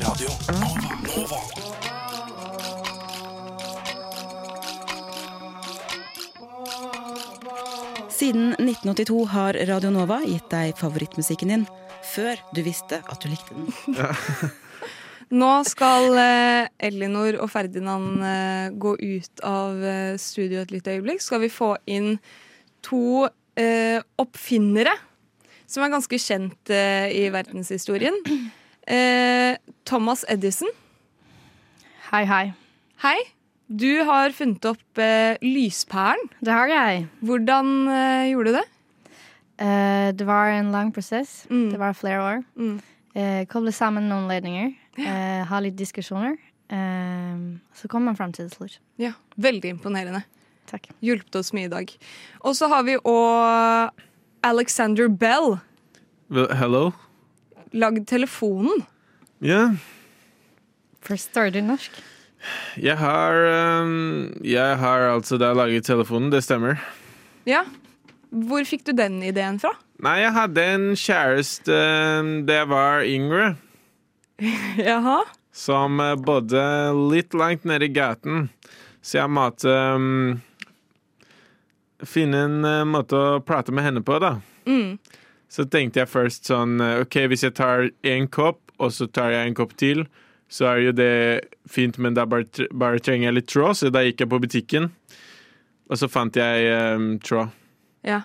Radio Nova. Nova. Siden 1982 har Radio Nova gitt deg favorittmusikken din før du visste at du likte den. Nå skal eh, Elinor og Ferdinand eh, gå ut av eh, studio et lite øyeblikk. Skal vi få inn to eh, oppfinnere som er ganske kjent eh, i verdenshistorien. Eh, Thomas Edison. Hei, hei. Hei. Du har funnet opp eh, lyspæren. Det har jeg. Hvordan eh, gjorde du det? Eh, det var en lang prosess. Mm. Det var flere år. Mm. Eh, koble sammen noen ledninger. Eh, ha litt diskusjoner. Eh, så kom man fram til det slutt. Ja, Veldig imponerende. Takk. Hjulpet oss mye i dag. Og så har vi òg Alexander Bell. Hello? Lagd telefonen. Ja, First du norsk? jeg har um, Jeg har altså da laget telefonen, det stemmer. Ja. Hvor fikk du den ideen fra? Nei, jeg hadde en kjæreste ehm, da jeg var yngre, Jaha. som eh, bodde litt langt nede i gaten. Så jeg måtte um, finne en eh, måte å prate med henne på, da. Mm. Så tenkte jeg først sånn eh, OK, hvis jeg tar én kopp, og så tar jeg en kopp til, så er jo det fint, men da bare, bare trenger jeg litt tråd, så da gikk jeg på butikken, og så fant jeg um, tråd. Ja.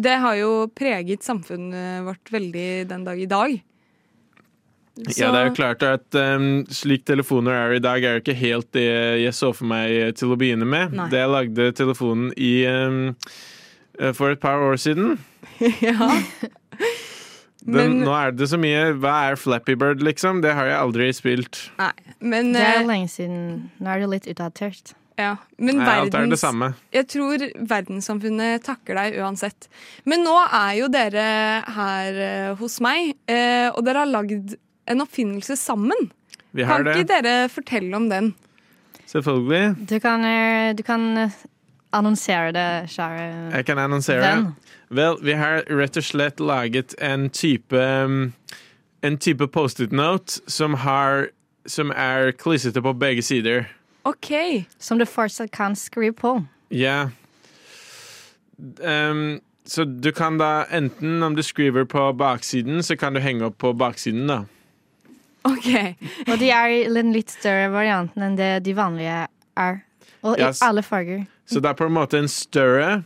Det har jo preget samfunnet vårt veldig den dag i dag. Ja, det er jo klart at um, slik telefoner er i dag, er jo ikke helt det jeg så for meg til å begynne med. Nei. Det jeg lagde telefonen i um, for et par år siden. ja. Den, Men, nå er det så mye Hva er Flappy Bird, liksom? Det har jeg aldri spilt. nei, men, Det er jo lenge siden. Nå er det litt utdatert. ja. men Nei, alt er det samme. jeg tror verdenssamfunnet takker deg uansett. Men nå er jo dere her eh, hos meg, eh, og dere har lagd en oppfinnelse sammen. Vi har Kan det, ikke dere fortelle om den? selvfølgelig. Du kan, eh, du kan eh, annonsere det, kjære Jeg kan annonsere. det. Vel, vi har rett og slett laget en type um, En type Post-It-note som har Som er klissete på begge sider. OK. Som du fortsatt kan skrive på. Ja. Um, så du kan da enten, om du skriver på baksiden, så kan du henge opp på baksiden, da. ok. Og de er i den litt større varianten enn det de vanlige er. Og i Yes. alle farger. Så det er på en måte en større,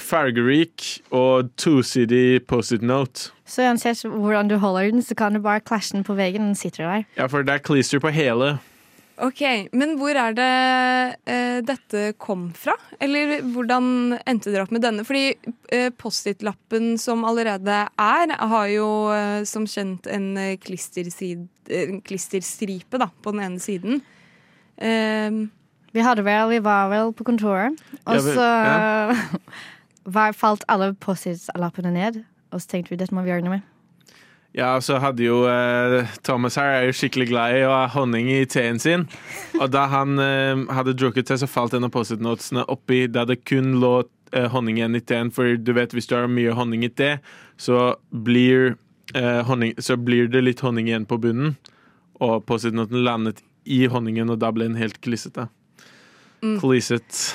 fargerik og tosidig Post-It-note. Så uansett hvordan du holder den, så kan du bare klasje den på veggen. Den sitter der. Ja, for det er klister på hele. Ok, Men hvor er det eh, dette kom fra? Eller hvordan endte dere opp med denne? Fordi eh, Post-It-lappen som allerede er, har jo eh, som kjent en eh, eh, klisterstripe da, på den ene siden. Ehm, Vi hadde vel, vi var vel på kontoret, og Ja, så ja. var, falt alle Post-It-lappene ned. Og så tenkte vi dette må vi gjøre noe med. Ja, og så hadde jo eh, Thomas her er jo skikkelig glad i å ha honning i teen sin. Og da han eh, hadde drukket seg, så falt en av Post-It-notene oppi da det kun lå eh, honning igjen i teen. For du vet, hvis du har mye honning i te, så blir, eh, honning, så blir det litt honning igjen på bunnen. Og Post-It-noten landet i honningen, og da ble den helt klissete. Klisset.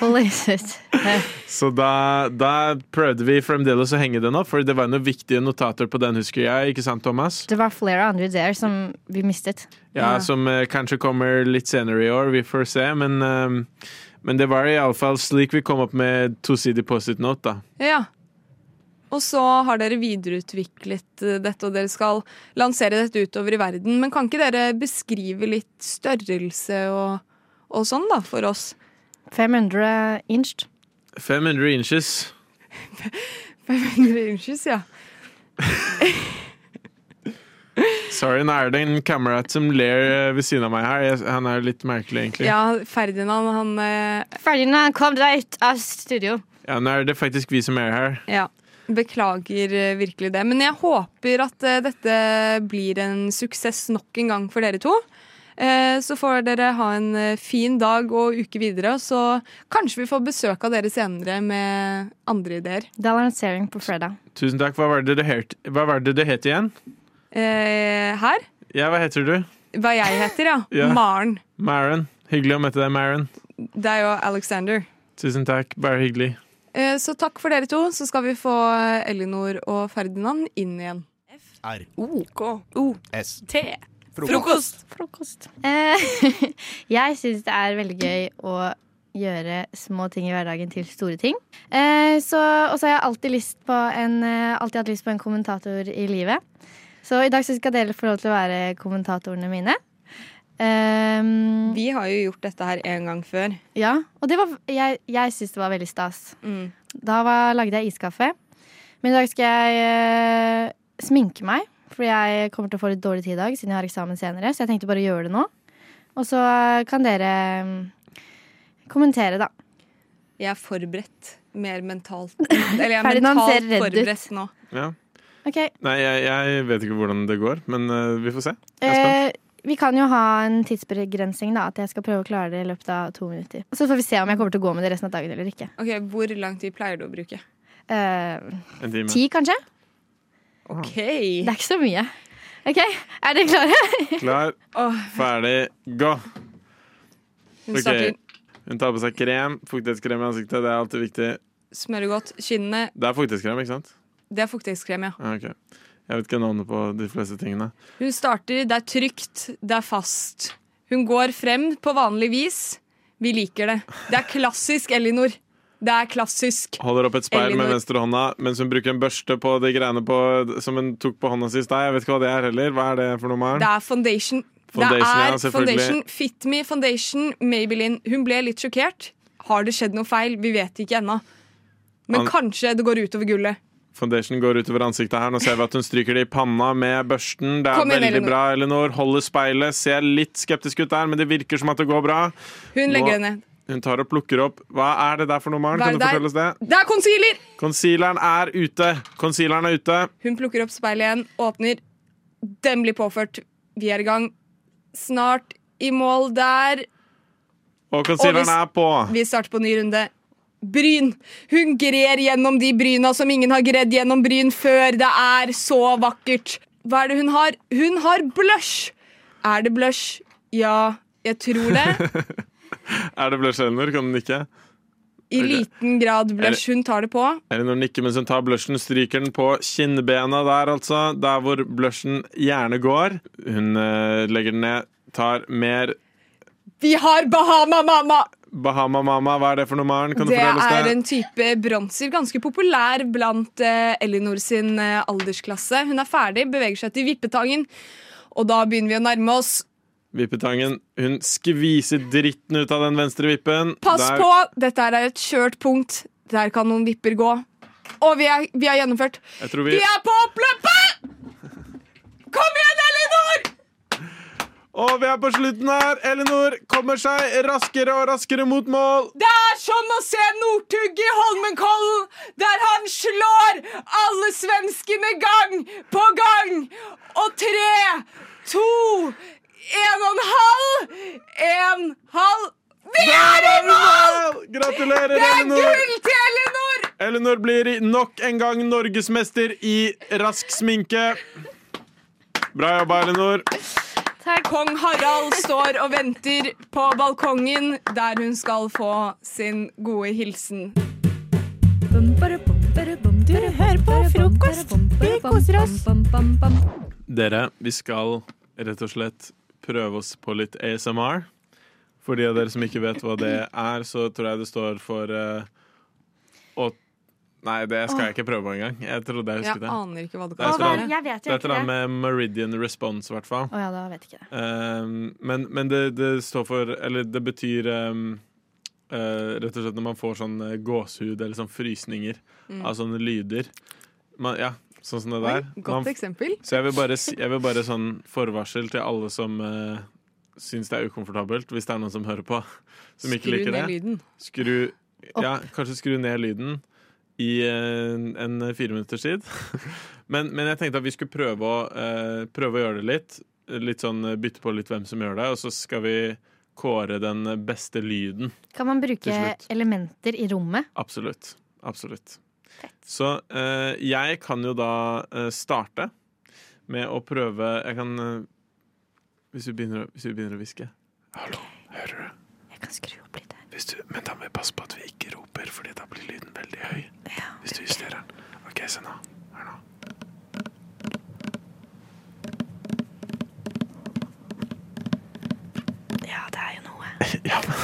Post-It. Så da, da prøvde vi fremdeles å henge den opp, for det var noen viktige notater på den, husker jeg. Ikke sant, Thomas? Det var flere andre der som vi mistet. Ja, Ja. Som eh, kanskje kommer litt senere i år. Vi får se. Men, um, men det var iallfall slik vi kom opp med tosidig Post-It-note. da. ja. Og så har dere videreutviklet eh, dette, og dere skal lansere dette utover i verden. Men kan ikke dere beskrive litt størrelse og, og sånn, da, for oss? 500 inch. 500 inches. 500 inches, ja. Sorry, nå er det en kamerat som ler eh, ved siden av meg her. Han er litt merkelig, egentlig. Ja, Ferdinand, han eh, Ferdinand, kom deg ut av studio. Ja, Nå er det faktisk vi som er her. Ja. Beklager eh, virkelig det. Men jeg håper at eh, dette blir en suksess nok en gang for dere to. Eh, Så får dere ha en eh, fin dag og uke videre, og så kanskje vi får besøk av dere senere med andre ideer. Det er lansering på fredag. Tusen takk. Hva var det det het, Hva var det det het igjen? Eh, Her? Ja, hva heter du? Hva jeg heter, ja. Ja. Maren. Maren. Hyggelig å møte deg, Maren. Det er jo Alexander. Tusen takk. Bare hyggelig. Eh, Så takk for dere to. Så skal vi få Elinor og Ferdinand inn igjen. R. O, K, O, S. T. Frokost. Frokost. Eh, jeg syns det er veldig gøy å gjøre små ting i hverdagen til store ting. Eh, og så har jeg alltid, en, eh, alltid hatt lyst på en kommentator i livet. Så i dag så skal dere få lov til å være kommentatorene mine. Um, Vi har jo gjort dette her en gang før. ja, og det var, jeg, jeg syns det var veldig stas. Mm. Da var, lagde jeg iskaffe. Men i dag skal jeg eh, sminke meg, fordi jeg kommer til å få litt dårlig tid i dag siden jeg har eksamen senere. Så jeg tenkte bare å gjøre det nå. Og så kan dere mm, kommentere, da. Jeg er forberedt. Mer mentalt. Eller jeg er mentalt ut. forberedt nå. Ja. Okay. Nei, jeg, jeg vet ikke hvordan det går, men uh, vi får se. Jeg er spent. eh, Vi kan jo ha en tidsbegrensning, da. At jeg skal prøve å klare det i løpet av to minutter. Så får vi se om jeg kommer til å gå med det resten av dagen eller ikke. Ok, Hvor lang tid pleier du å bruke? Eh, En time. ti, kanskje? OK. Det er ikke så mye. Ok, Er dere klare? Klar, ferdig, gå! hun Ok. Hun tar på seg krem. Fuktighetskrem i ansiktet. Det er alltid viktig. Smører godt. Kinnene. Det er fuktighetskrem, ikke sant? Det er fuktighetskrem, ja. Ok. Jeg vet ikke navnet på de fleste tingene. Hun starter. Det er trygt. Det er fast. Hun går frem på vanlig vis. Vi liker det. Det er klassisk Elinor. Det er klassisk. Holder opp et speil med Elinor. venstre hånda mens hun bruker en børste på de greiene på, som hun tok på hånda sist. Nei. Jeg vet ikke hva det er heller. Hva er det for noe, Maren? Det er foundation. Foundation, det er ja, foundation. Fit me foundation, Maybelline. Hun ble litt sjokkert. Har det skjedd noe feil? Vi vet ikke ennå. Men An kanskje det går utover gullet. Foundation går utover ansiktet her. Nå ser vi at hun stryker det i panna med børsten. Det er inn, veldig Elinor. bra, Elinor. Holder speilet. Ser litt skeptisk ut der, men det virker som at det går bra. Hun Nå- legger det ned. Hun tar og plukker opp Hva er det der for noe, Maren? Kan du fortelle oss det? Det er concealer! Concealeren er ute. Concealeren er ute. Hun plukker opp speilet igjen, åpner. Den blir påført. Vi er i gang. Snart i mål der. Og concealeren Og er på. Vi starter på ny runde. Bryn. Hun grer gjennom de bryna som ingen har gredd gjennom bryn før. Det er så vakkert. Hva er det hun har? Hun har blush! Er det blush? Ja, jeg tror det. Er det blush, Elinor? Kan den nikke? I liten grad blush. Hun tar det på. Elinor nikker mens hun tar blushen, stryker den på kinnbena der, altså. Der hvor blushen gjerne går. Hun eh, legger den ned, tar mer Vi har Bahama Mama! Bahama Mama. Hva er det for noe, Maren? Kan du Det fortelle oss er det? en type bronser, ganske populær blant eh, Elinor sin eh, aldersklasse. Hun er ferdig, beveger seg til vippetangen, og da begynner vi å nærme oss. Vippetangen. Hun skviser dritten ut av den venstre vippen. Pass Der- på! Dette er et kjørt punkt. Der kan noen vipper gå. Og vi, er, vi har gjennomført. Vi vi er på oppløpet! Kom igjen, Elinor! Og vi er på slutten her. Elinor kommer seg raskere og raskere mot mål. Det er som å se Northug i Holmenkollen, der han slår alle svenskene gang på gang. Og tre, to, en og en halv, en halv Vi er i mål! Gratulerer, Det er Elinor. gull til Elinor! Elinor blir nok en gang norgesmester i rask sminke. Bra jobba, Elinor. Kong Harald står og venter på balkongen, der hun skal få sin gode hilsen. Du hører på frokost. Vi koser oss. Dere, vi skal rett og slett prøve oss på litt ASMR. For de av dere som ikke vet hva det er, så tror jeg det står for uh, å Nei, det skal jeg ikke prøve på engang. Jeg trodde jeg Jeg husket det. aner ikke hva det kan være. Jeg vet Det jo er et ikke eller det. annet med Meridian Response, i hvert fall. Oh, ja, da vet jeg ikke det. Um, men men det, det står for Eller det betyr um, uh, rett og slett når man får sånn eh, gåsehud eller sånn frysninger av sånne lyder. Man, ja, sånn som det Oi, godt Man, eksempel. så jeg vil, bare, jeg vil bare sånn forvarsel til alle som uh, syns det er ukomfortabelt, hvis det er noen som hører på, som ikke Skru liker ned lyden. Skru Ja, kanskje skru ned lyden i uh, en fire minutters tid. men, men jeg tenkte at vi skulle prøve å, uh, prøve å gjøre det litt. Litt sånn eh, Bytte på litt hvem som gjør det, og så skal vi kåre den beste lyden. Kan man bruke elementer i rommet? Absolutt. Absolutt. Så eh, jeg kan jo da eh, starte med å prøve Jeg kan eh, Hvis vi begynner, hvis vi begynner å hviske. Hallo, hører du? Jeg kan skru opp litt her. Du? Men da må vi passe på at vi ikke roper, Fordi da blir lyden veldig høy. Ja, Hvis du justerer den. OK, se nå. Hør nå. ja, det er jo noe. Ja, men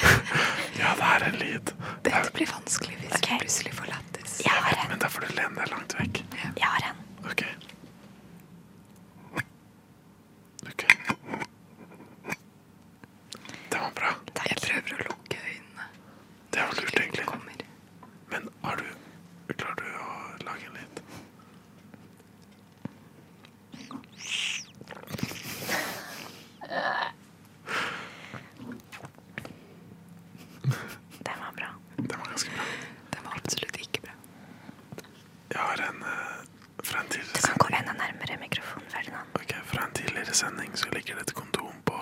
Ja, det er en lyd. Dette blir vanskelig hvis okay. vi plutselig får Jeg har en. Men da får du lene deg langt vekk. Jeg har en. OK. OK. Det var bra. Jeg prøver å lukke øynene. Det var lurt, egentlig. Kommer. Men har du Klarer du å lage en lyd? Den var bra. Det var ganske bra. Det var absolutt ikke bra. Jeg har en eh, fra en Du tidligere kan gå sending. enda nærmere mikrofonen, Ferdinand. Ok, Fra en tidligere sending så ligger det et kondom på,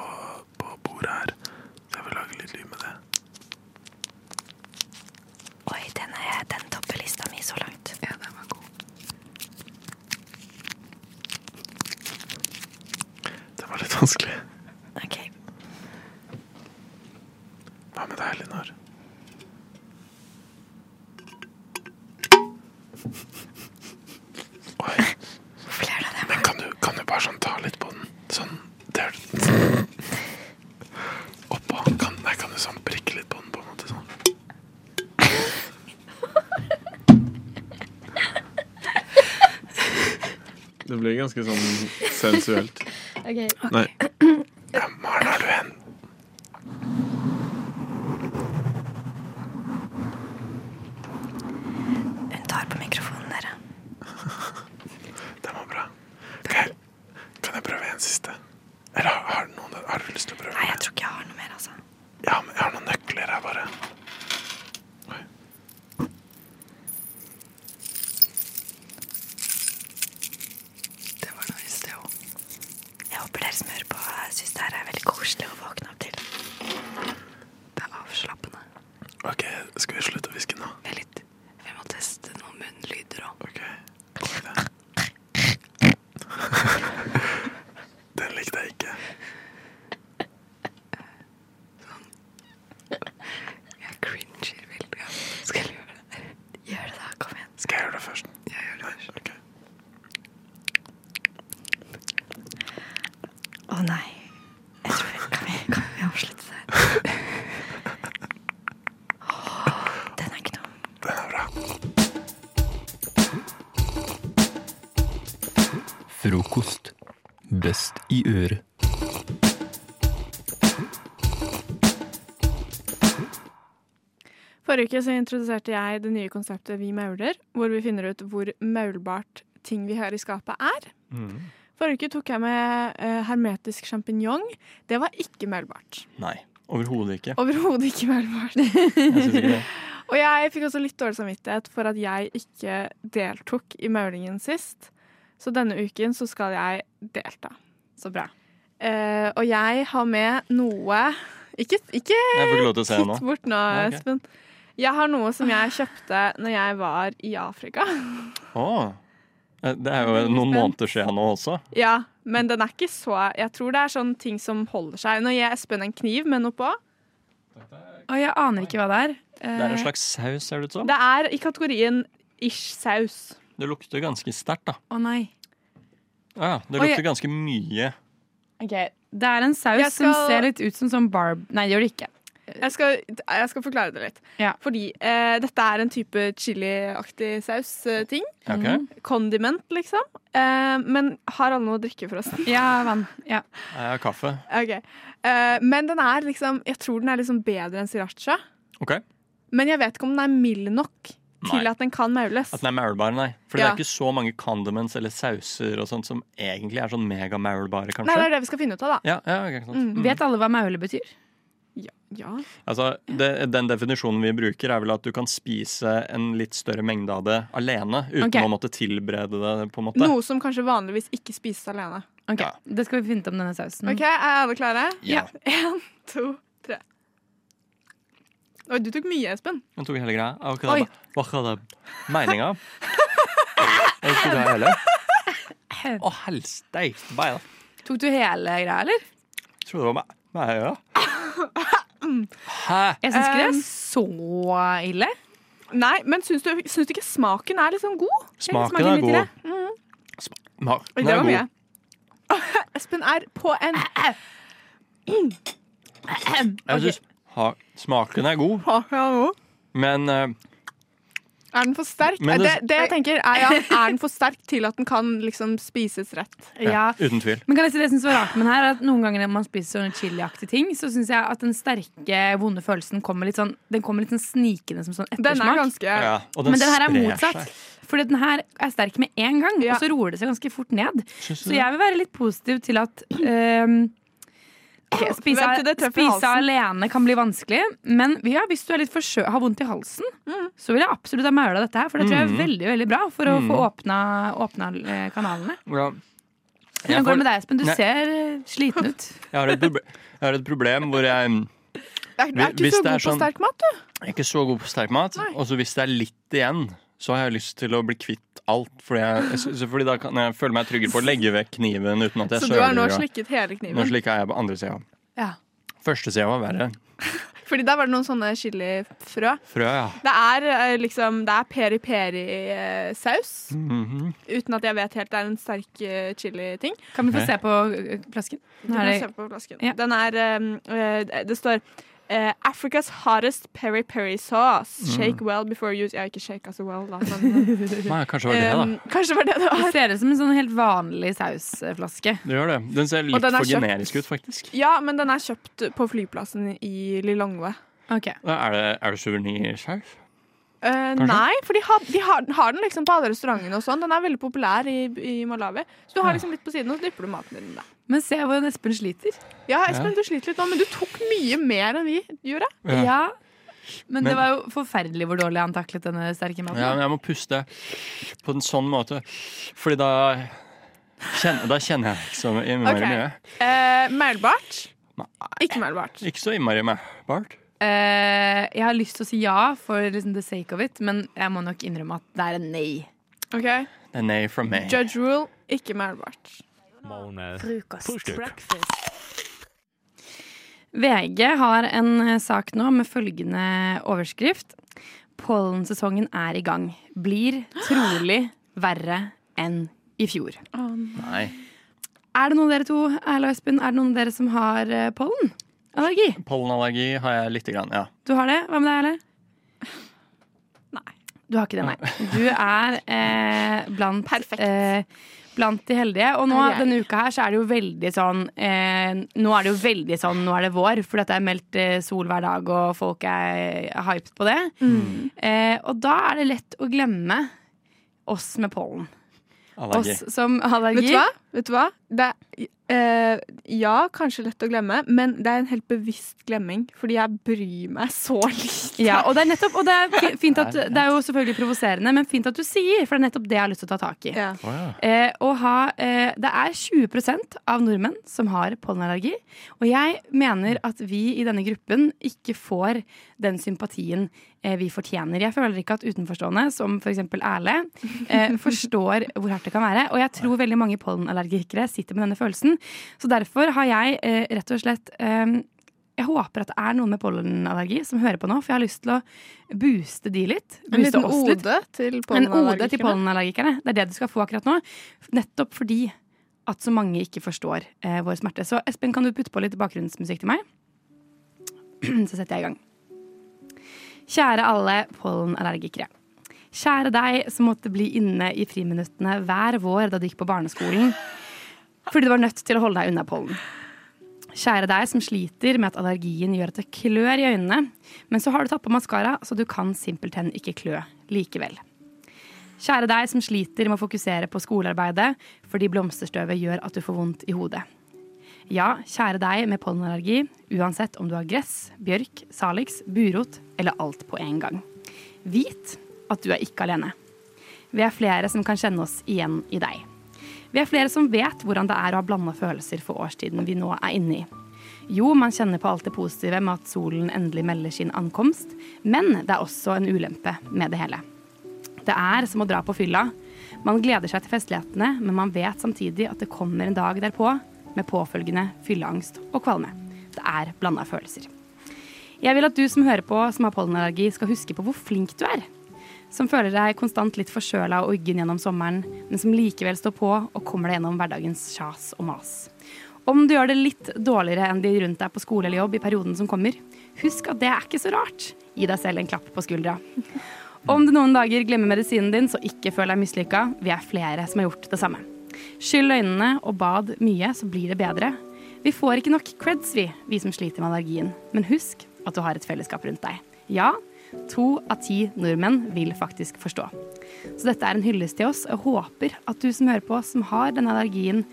på bordet her. Så jeg vil lage litt lyd med det. Oi, den, er, den topper lista mi så langt. Ja, den var god. Det var litt vanskelig. Ok. Hva med deg, Elinor? Oi, Hvorfor ler du av det? men kan du, kan du bare sånn ta litt på den? Sånn der. Oppå. Kan, nei, kan du sånn prikke litt på den, på en måte sånn? Det blir ganske sånn sensuelt. Ok. Nei. Forrige uke så introduserte jeg det nye konseptet Vi mauler, hvor vi finner ut hvor maulbart ting vi har i skapet er. Forrige uke tok jeg med uh, hermetisk sjampinjong. Det var ikke maulbart. Nei, overhodet ikke. Overhodet ikke maulbart. Jeg ikke det. Og jeg fikk også litt dårlig samvittighet for at jeg ikke deltok i maulingen sist. Så denne uken så skal jeg delta. Så bra. Uh, og jeg har med noe Ikke, ikke titt bort nå. Espen. Jeg har noe som jeg kjøpte når jeg var i Afrika. Åh. Eh, Det er jo noen måneder siden nå også. Ja, men den er ikke så Jeg tror det er sånne ting som holder seg. Nå gir jeg Espen en kniv med noe på. Og jeg aner ikke hva det er. Det er en slags saus, ser det ut som. Det er i kategorien ish-saus. Det lukter ganske sterkt, da. Å nei. Ja, det lukter ganske mye. Ok, Det er en saus skal- som ser litt ut som sånn barb... Nei, det gjør det ikke. Jeg skal, jeg skal forklare det litt. Ja. Fordi eh, dette er en type chiliaktig saus-ting. Ok? Condiment, liksom. Eh, men har alle noe å drikke, forresten? Ja, vann. Ja. Jeg har kaffe. Okay. Eh, men den er liksom Jeg tror den er liksom bedre enn sriracha. Okay. Men jeg vet ikke om den er mild nok til Nei. at den kan maules. At den er maulbar, nei. For det er ikke så mange condiments eller sauser og sånt som egentlig er sånn megamaulbare, Nei, kanskje. det er det vi skal finne ut av, da. Ja, ja, sant. Mm. Vet alle hva maule betyr? Ja. ja. Altså, det, den definisjonen vi bruker, er vel at du kan spise en litt større mengde av det alene, uten okay. å måtte tilberede det, på en måte. Noe som kanskje vanligvis ikke spises alene. Ok, Ja. Det skal vi finne ut om denne sausen. Ok, Er alle klare? Ja. En, to, tre. Oi, du tok mye, Espen. Jeg tok hele greia. Hva Oi. er det- hva det meninga? Jeg tok det hele. Å, helsteik. Bare Tok du hele greia, eller? Jeg trodde det var meg. Nei, ja. Hæ? Jeg syns ikke det er så ille. Nei, men syns du, syns du ikke smaken er liksom god? Smaken er god. Mm. Smaken Det er var god. mye. Espen er på en Jeg synes ha, smaken er god, men eh, Er den for sterk? Det, det- det jeg tenker er, ja, er den for sterk til at den kan liksom spises rett? Ja. uten tvil. Men kan jeg si det jeg synes var rart med den her er at Noen ganger når man spiser sånne chiliaktige ting, så syns jeg at den sterke, vonde følelsen kommer litt sånn Den kommer litt sånn snikende som sånn Den er ganske Ja, og den Men den her er motsatt. seg. Fordi den her er sterk med en gang, Ja. og så roer det seg ganske fort ned. Så jeg vil være litt positiv til at ehm, ok, spise, spise alene kan bli vanskelig, men ja, hvis du er litt forsø har vondt i halsen, Mm. så vil jeg absolutt ha maula dette her. For det tror jeg er Mm. veldig veldig bra for å Mm. få åpna, åpna eh, kanalene. Ja. Hvordan går det med deg, Espen? Du Nei. ser eh, sliten ut. Jeg har et, proble jeg har et problem hvor jeg Jeg er ikke så god er god på sånn- sterk mat, du. Jeg er ikke så god på sterk mat. Og så hvis det er litt igjen, så har jeg lyst til å bli kvitt alt. Fordi, jeg, fordi da kan jeg føle meg tryggere på å legge vekk kniven uten at jeg Så du har nå slikket hele kniven? Nå slikka jeg på andre sida. Ja. Første sida var verre. Fordi der var det noen sånne chilifrø. Frø, ja. Det er eh, liksom Det er peri-peri-saus. Mhm. Uten at jeg vet helt det er en sterk eh, chili-ting. Kan vi få Nei. se på eh, flasken? Du kan se på flasken. Ja. Den er um, eh, Det står eh, Africa's hottest peri-peri sauce. Mm. Shake well before you Ja, ikke shake altså well, da. Men, Nei, kanskje det var det, da. um, kanskje var det det Det ser ut som en sånn helt vanlig sausflaske. Det gjør det. Den ser litt den for kjøpt. generisk ut, faktisk. Ja, men den er kjøpt på flyplassen i Lilongwe. Ok. Er det, er det suvenirsaus? Uh, nei, for de, har, de har, har den liksom på alle restaurantene og sånn. Den er veldig populær i, i Malawi. Så du har liksom litt på siden, og så dypper du maten din i det. Men se hvordan Espen sliter. Ja, Espen, du sliter litt nå, men du tok mye mer enn vi gjorde. Ja. Men, Men- det var jo forferdelig hvor dårlig han taklet denne sterke maten. Ja, men jeg må puste på en sånn måte. Fordi da kjenner, da kjenner jeg så innmari okay. mye. Uh, Meilbart. Ikke meilbart. Ikke så innmari mærbart. Eh, jeg har lyst til å si ja for liksom the sake of it, men jeg må nok innrømme at det er en nei. Ok, Det er nei from meg. Judge rule, ikke meilbart. VG har en sak nå med følgende overskrift. Pollensesongen er i gang. Blir trolig verre enn i fjor. Nei. Er det noen av dere to Erle og Espen, er det noen av dere som har eh, pollenallergi? Pollenallergi har jeg lite grann, ja. Du har det? Hva med deg, Erle? Nei. Du har ikke det, nei. Du er eh, blant, Perfekt. eh, blant de heldige. Og nå, denne uka her så er det jo veldig sånn eh, Nå er det jo veldig sånn Nå er det vår, for dette er meldt eh, sol hver dag, og folk er hyped på det. Mm. Eh, og da er det lett å glemme oss med pollen. Allergi. Oss som allergi. Vet du hva? Vet du hva? Det er, eh, ja, kanskje lett å glemme, men det er en helt bevisst glemming. Fordi jeg bryr meg så lite. Ja, og det er nettopp Og det er, fint at, det er jo selvfølgelig provoserende, men fint at du sier, for det er nettopp det jeg har lyst til å ta tak i. Ja. Oh, ja. Eh, og ha, eh, det er 20% av nordmenn som har pollenallergi. Og jeg mener at vi i denne gruppen ikke får den sympatien eh, vi fortjener. Jeg føler ikke at utenforstående, som f.eks. Erle, eh, forstår hvor hardt det kan være. Og jeg tror veldig mange pollenallergikere sitter med denne følelsen. Så derfor har jeg eh, rett og slett jeg håper at det er noen med pollenallergi som hører på nå, for jeg har lyst til å booste de litt. En liten ode til pollenallergikerne. Det er det du skal få akkurat nå. Nettopp fordi at så mange ikke forstår eh, vår smerte. Så Espen, kan du putte på litt bakgrunnsmusikk til meg? Så setter jeg i gang. Kjære alle pollenallergikere. Kjære deg som måtte bli inne i friminuttene hver vår da du gikk på barneskolen fordi du var nødt til å holde deg unna pollen. Kjære deg som sliter med at allergien gjør at det klør i øynene, men så har du tatt på maskara, så du kan simpelthen ikke klø likevel. Kjære deg som sliter med å fokusere på skolearbeidet fordi blomsterstøvet gjør at du får vondt i hodet. Ja, kjære deg med pollenallergi, uansett om du har gress, bjørk, salix, burot eller alt på en gang. Vit at du er ikke alene. Vi er flere som kan kjenne oss igjen i deg. Vi er flere som vet hvordan det er å ha blanda følelser for årstiden vi nå er inne i. Jo, man kjenner på alt det positive med at solen endelig melder sin ankomst, men det er også en ulempe med det hele. Det er som å dra på fylla. Man gleder seg til festlighetene, men man vet samtidig at det kommer en dag derpå med påfølgende fylleangst og kvalme. Det er blanda følelser. Jeg vil at du som hører på som har pollenallergi, skal huske på hvor flink du er. Som føler deg konstant litt forkjøla og uggen gjennom sommeren, men som likevel står på og kommer deg gjennom hverdagens kjas og mas. Om du gjør det litt dårligere enn de rundt deg på skole eller jobb i perioden som kommer, husk at det er ikke så rart. Gi deg selv en klapp på skuldra. Om du noen dager glemmer medisinen din, så ikke føl deg mislykka. Vi er flere som har gjort det samme. Skyll øynene og bad mye, så blir det bedre. Vi får ikke nok creds, vi, vi som sliter med allergien. Men husk at du har et fellesskap rundt deg. Ja, to av ti nordmenn vil faktisk forstå. Så dette er en hyllest til oss. Jeg håper at du som hører på, som har denne allergien,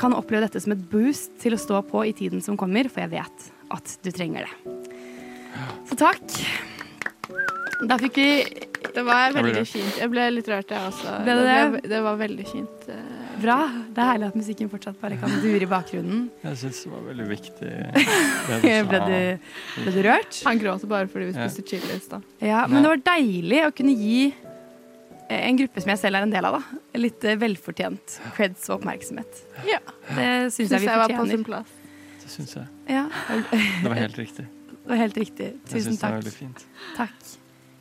kan oppleve dette som et boost til å stå på i tiden som kommer, for jeg vet at du trenger det. Så takk. Da fikk vi Det var veldig fint. Jeg ble litt rørt, jeg også. Det, det? det? det var veldig fint. Bra. Det er herlig at musikken fortsatt bare kan dure i bakgrunnen. Jeg syns det var veldig viktig. Ble du, ble du rørt? Han gråter bare fordi vi Ja. spiste chili i stad. Ja, men det var deilig å kunne gi eh, en gruppe som jeg selv er en del av, da, litt eh, velfortjent creds og oppmerksomhet. Ja. Det syns jeg vi var på sin fortjener. plass. Det syns jeg. Ja. Det var helt riktig. Det var helt riktig. Jeg Tusen takk. det var veldig fint. Takk.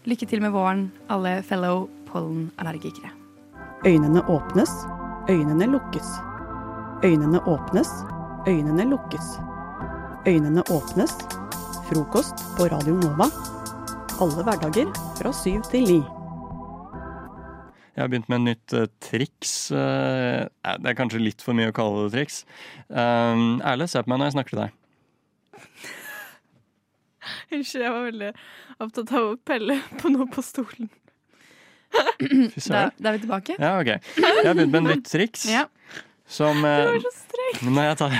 Lykke til med våren, alle fellow pollenallergikere. Øynene åpnes, øynene lukkes. Øynene åpnes, øynene lukkes. Øynene åpnes. Frokost på Radio Nova. Alle hverdager fra syv til ni. Jeg har begynt med et nytt uh, triks. eh, det er kanskje litt for mye å kalle det triks. Uh, Erle, se på meg når jeg snakker til deg. Unnskyld, jeg var veldig opptatt av å pelle på noe på stolen. Da, da er vi tilbake. Ja, ok. Jeg har begynt med en nytt triks. Ja. Som Du eh, var så streng. Jeg tar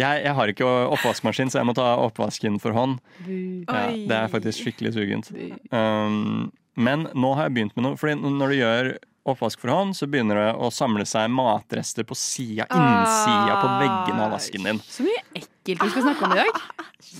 jeg, jeg har ikke oppvaskmaskin, så jeg må ta oppvasken for hånd. Ja, det er faktisk skikkelig sugent. Um, men nå har jeg begynt med noe. Fordi når du gjør oppvask for hånd, så begynner det å samle seg matrester på sida, innsida på veggene av vasken din. Så mye ekkelt vi skal snakke om i dag.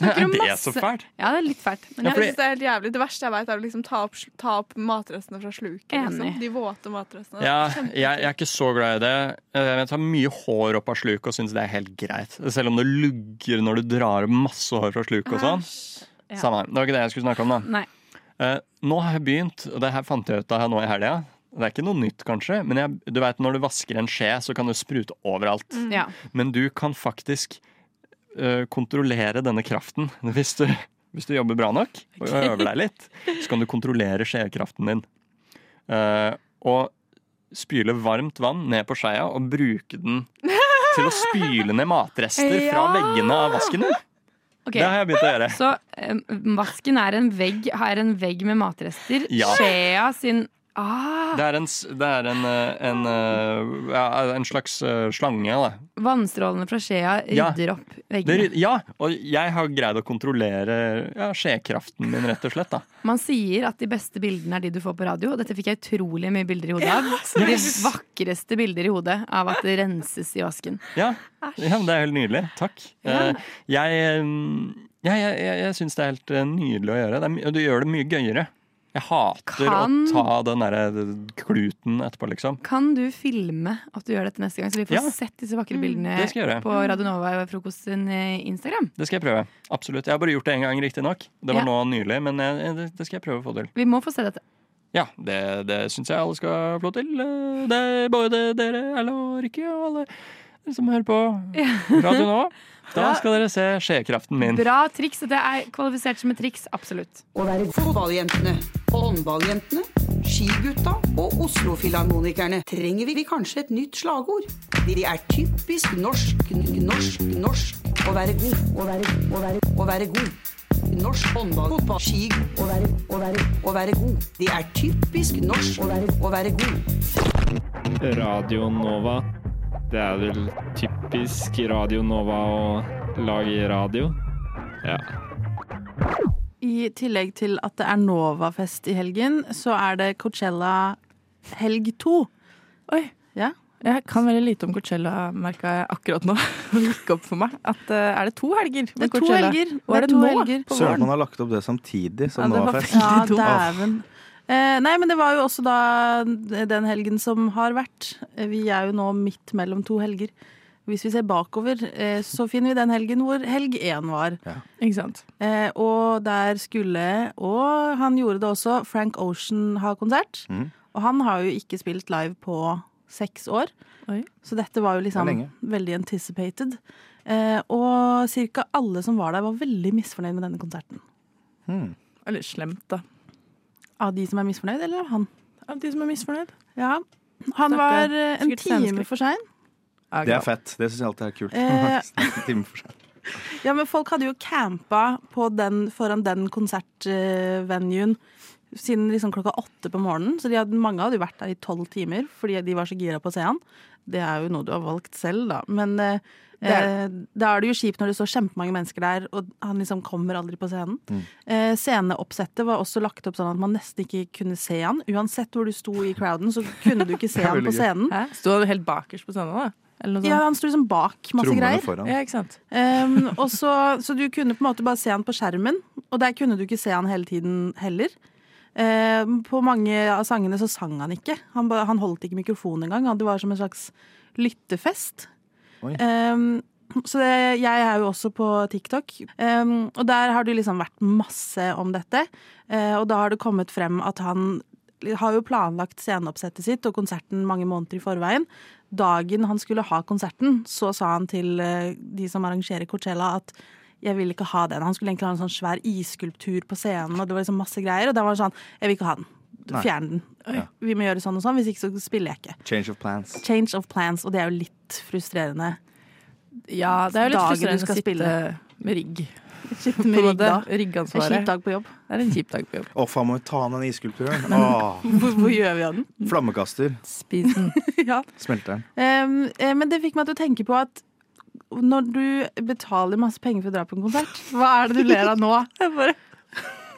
Er det så fælt? Ja, det er litt fælt. Men Ja, Jeg fordi- synes Det er helt jævlig. Det verste jeg vet, er å liksom ta, opp, ta opp matrestene fra sluket. Enig. Liksom. De våte matrestene. Ja, jeg, jeg er ikke så glad i det. Jeg tar mye hår opp av sluket og syns det er helt greit. Selv om det lugger når du drar opp masse hår fra sluket og sånn. Ja. Samme. Det var ikke det jeg skulle snakke om, da. Nei. Eh, nå har jeg begynt, og det her fant jeg ut av her nå i helga. Det er ikke noe nytt, kanskje, men jeg, du vet, når du vasker en skje, så kan du sprute overalt. Ja. Men du kan faktisk eh, kontrollere denne kraften. Hvis du, hvis du jobber bra nok og øver deg litt, så kan du kontrollere skjekraften din. Uh, og spyle varmt vann ned på skeia og bruke den til å spyle ned matrester fra veggene av vasken din. Ok. Det har jeg begynt å gjøre. Så eh, vasken er en vegg, har en vegg med matrester. Ja. Skjea sin ah, Det er en, det er en, eh, en, eh, ja, en slags eh, slange. Da. Vannstrålene fra skjea Ja. rydder opp Det, veggene. ja, og jeg har greid å kontrollere ja, skjekraften min, rett og slett. Da. Man sier at de beste bildene er de du får på radio. Dette fikk jeg utrolig mye bilder i hodet av. De vakreste bilder i hodet av at det renses i vasken. Ja, ja men det er helt nydelig. Takk. Ja. Eh, jeg eh, jeg, jeg, jeg syns det er helt eh, nydelig å gjøre. Det er, du gjør det mye gøyere. Jeg hater Kan- å ta den derre kluten etterpå, liksom. Kan du filme at du gjør dette neste gang, så vi får Ja. sett disse vakre bildene skal jeg gjøre. på Radio Nova og Frokost sin eh, Instagram? Det skal jeg prøve. Absolutt. Jeg har bare gjort det én gang, riktignok. Det var Ja. nå nylig, men jeg, det, det skal jeg prøve å få til. Vi må få se dette. Ja, det, det syns jeg alle skal få til. Eh, Det er både dere, Erle og Rikke, og alle som hører på radio nå. Da skal dere se skjekraften min. Bra triks. det er kvalifisert som et triks. Absolutt. Å være fotballjentene, håndballjentene, skigutta og Oslo-filharmonikerne trenger vi kanskje et nytt slagord. De er typisk norsk, norsk, norsk å være god, å være, å være, å være god. Norsk håndball, fotball, ski, å være, å være, å være god. Det er typisk norsk å være, å være god. Radio Nova. Det er vel typisk Radio Nova å lage radio. Ja. I tillegg til at det er Novafest i helgen, så er det Coachella helg to. Oi. Ja. Jeg kan veldig lite om Coachella, merka jeg akkurat nå. Det gikk opp for meg. At, uh, er det to helger? med Det er to helger. Og er Det det, er to nå? Søren, man har lagt opp det samtidig som Ja, Novafest. Ja, dæven. Eh, nei, men det var jo også da den helgen som har vært. Eh, Vi er jo nå midt mellom to helger. Hvis vi ser bakover, eh, så finner vi den helgen hvor helg én var. Ikke sant? Eh, og der skulle, og han gjorde det også, Frank Ocean ha konsert. Mm. Og han har jo ikke spilt live på seks år. Så dette var jo liksom Det veldig anticipated. Eh, og cirka alle som var der, var veldig misfornøyd med denne konserten. Mm. Eller slemt, da. Av de som er misfornøyd, eller av han? Av de som er misfornøyd. Ja. Han var eh, en Sikkert time sceneskrekk. for sein. Det er fett. Det syns jeg alltid er kult. Eh. En time for seg. Ja, men folk hadde jo campa på den, foran den konsertvenuen siden liksom klokka åtte på morgenen. Så de hadde, mange hadde jo vært der i tolv timer fordi de var så gira på å se han. Det er jo noe du har valgt selv, da. Men eh, Det er eh, da er det jo kjipt når det står kjempemange mennesker der, og han liksom kommer aldri på scenen. Mm. Eh, sceneoppsettet var også lagt opp sånn at man nesten ikke kunne se han. Uansett hvor du sto i crowden, så kunne du ikke se han på scenen. Hæ? Sto han helt bakerst på scenen, da? Eller noe sånt? Ja, han sto liksom bak masse greier. Ja, ikke sant? Um, og så, så du kunne på en måte bare se han på skjermen, og der kunne du ikke se han hele tiden heller. Um, på mange av sangene så sang han ikke. Han, han holdt ikke mikrofonen engang. Det var som en slags lyttefest. Um, så det, jeg er jo også på TikTok, um, og der har det liksom vært masse om dette. Uh, og da har det kommet frem at han har jo planlagt sceneoppsettet sitt og konserten mange måneder i forveien. Dagen han skulle ha konserten, så sa han til uh, de som arrangerer Coachella at jeg vil ikke ha den. Han skulle egentlig ha en sånn svær isskulptur på scenen, og det var liksom masse greier. Og da var det sånn, jeg vil ikke ha den. Fjern den. Ja. Vi må gjøre sånn og sånn, hvis ikke så spiller jeg ikke. Change of plans. Change of plans, og det er jo litt frustrerende. Ja, det er jo litt Dagen frustrerende å sitte spille. med rigg. Sitte På med rigg, da. Riggansvaret. En kjip dag på jobb. Det er en kjip dag på jobb. Å, faen, må vi ta den isskulpturen? Hvor, hvor gjør vi av den? Flammekaster. Spis den. ja. Smelter den. Um, eh, men det fikk meg til å tenke på at når du betaler masse penger for å dra på en konsert, hva er det du ler av nå? Jeg bare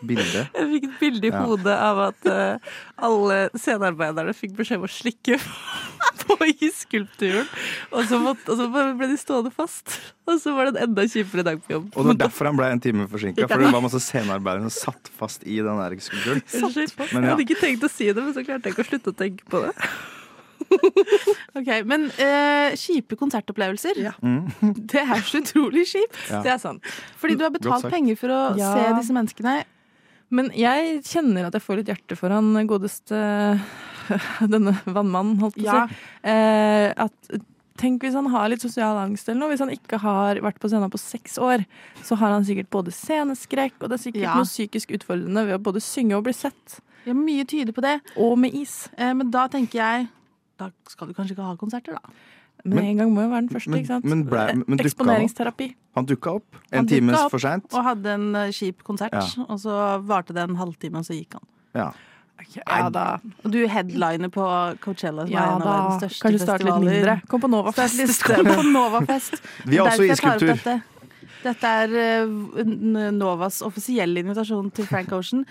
Bilde. Jeg fikk et bilde i Ja. hodet av at uh, alle scenearbeiderne fikk beskjed om å slikke på isskulpturen. Og så, måtte, og så ble de stående fast. Og så var det en enda kjipere dag på jobb. Og det var derfor han ble en time forsinka. For det var masse scenearbeidere som satt fast i den der skulpturen. Men Jeg hadde ikke tenkt å si det, men så klarte jeg ikke å slutte å tenke på det. Ok, Men eh, kjipe konsertopplevelser, Mm. det er så utrolig kjipt. Ja. Det er sant. Fordi du har betalt penger for å Ja. se disse menneskene. Men jeg kjenner at jeg får litt hjerte for han godeste Denne vannmannen, holdt på å si. Eh, at, tenk hvis han har litt sosial angst eller noe. Hvis han ikke har vært på scenen på seks år, så har han sikkert både sceneskrekk og det er sikkert Ja. noe psykisk utfordrende ved å både synge og bli sett. Ja, mye tyder på det. Og med is. Eh, men da tenker jeg Da skal du kanskje ikke ha konserter, da. Men, Men- en gang må jo være den første, men- ikke sant? men ble- men dukka? Eksponeringsterapi. Han dukka opp en Han time for seint. Og hadde en eh, kjip konsert, Ja. og så varte det en halvtime, og så gikk han. Ja. Ja da. Og du headliner på Coachella, som Ja er en av verdens største Kanskje starte litt mindre. Kom på Novafest Kom på Novafest. Vi har også i isskulptur. Dette. Dette er eh, Novas offisielle invitasjon til Frank Ocean.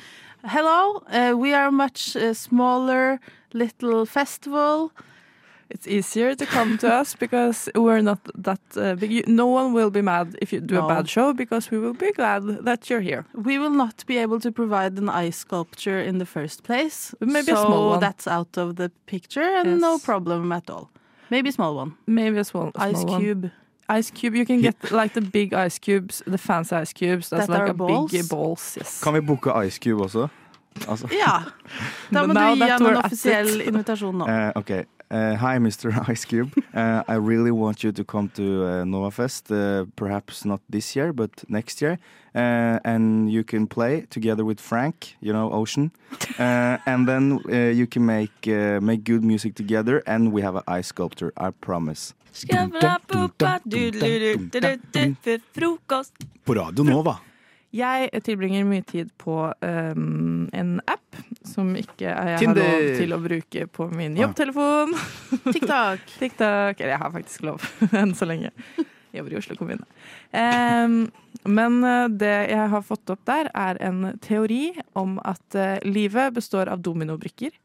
Hello, uh, we are much eh, smaller little festival. It's easier to come to us because we're not that uh, big. You- No one will be mad if you do No. a bad show because we will be glad that you're here. We will not be able to provide an ice sculpture in the first place. Maybe a so small one. that's out of the picture and no problem at all. Maybe a small one. Maybe a small, a Ice cube. one. Ice cube. You can get like the big ice cubes, the fancy ice cubes. That's That like are a balls? big balls. Yes. Kan vi booke Ice Cube også? Altså. Ja. Da må now du gi that han en offisiell invitasjon nå. Uh, okay. Uh, hi, Mr. Ice Cube. Uh, I really want you to come to uh, Novafest. Uh, perhaps not this year, but next year. Uh, and you can play together with Frank, you know, Ocean. Uh, and then uh, you can make uh, make good music together. And we have an ice sculpture. I promise. På Radio Nova. Jeg tilbringer mye tid på um, en app som ikke jeg Tinder. har lov til å bruke på min jobbtelefon. TikTok. TikTok. Eller jeg har faktisk lov enn så lenge. Jeg jobber i Oslo kommune. Um, men uh, det jeg har fått opp der, er en teori om at uh, livet består av dominobrikker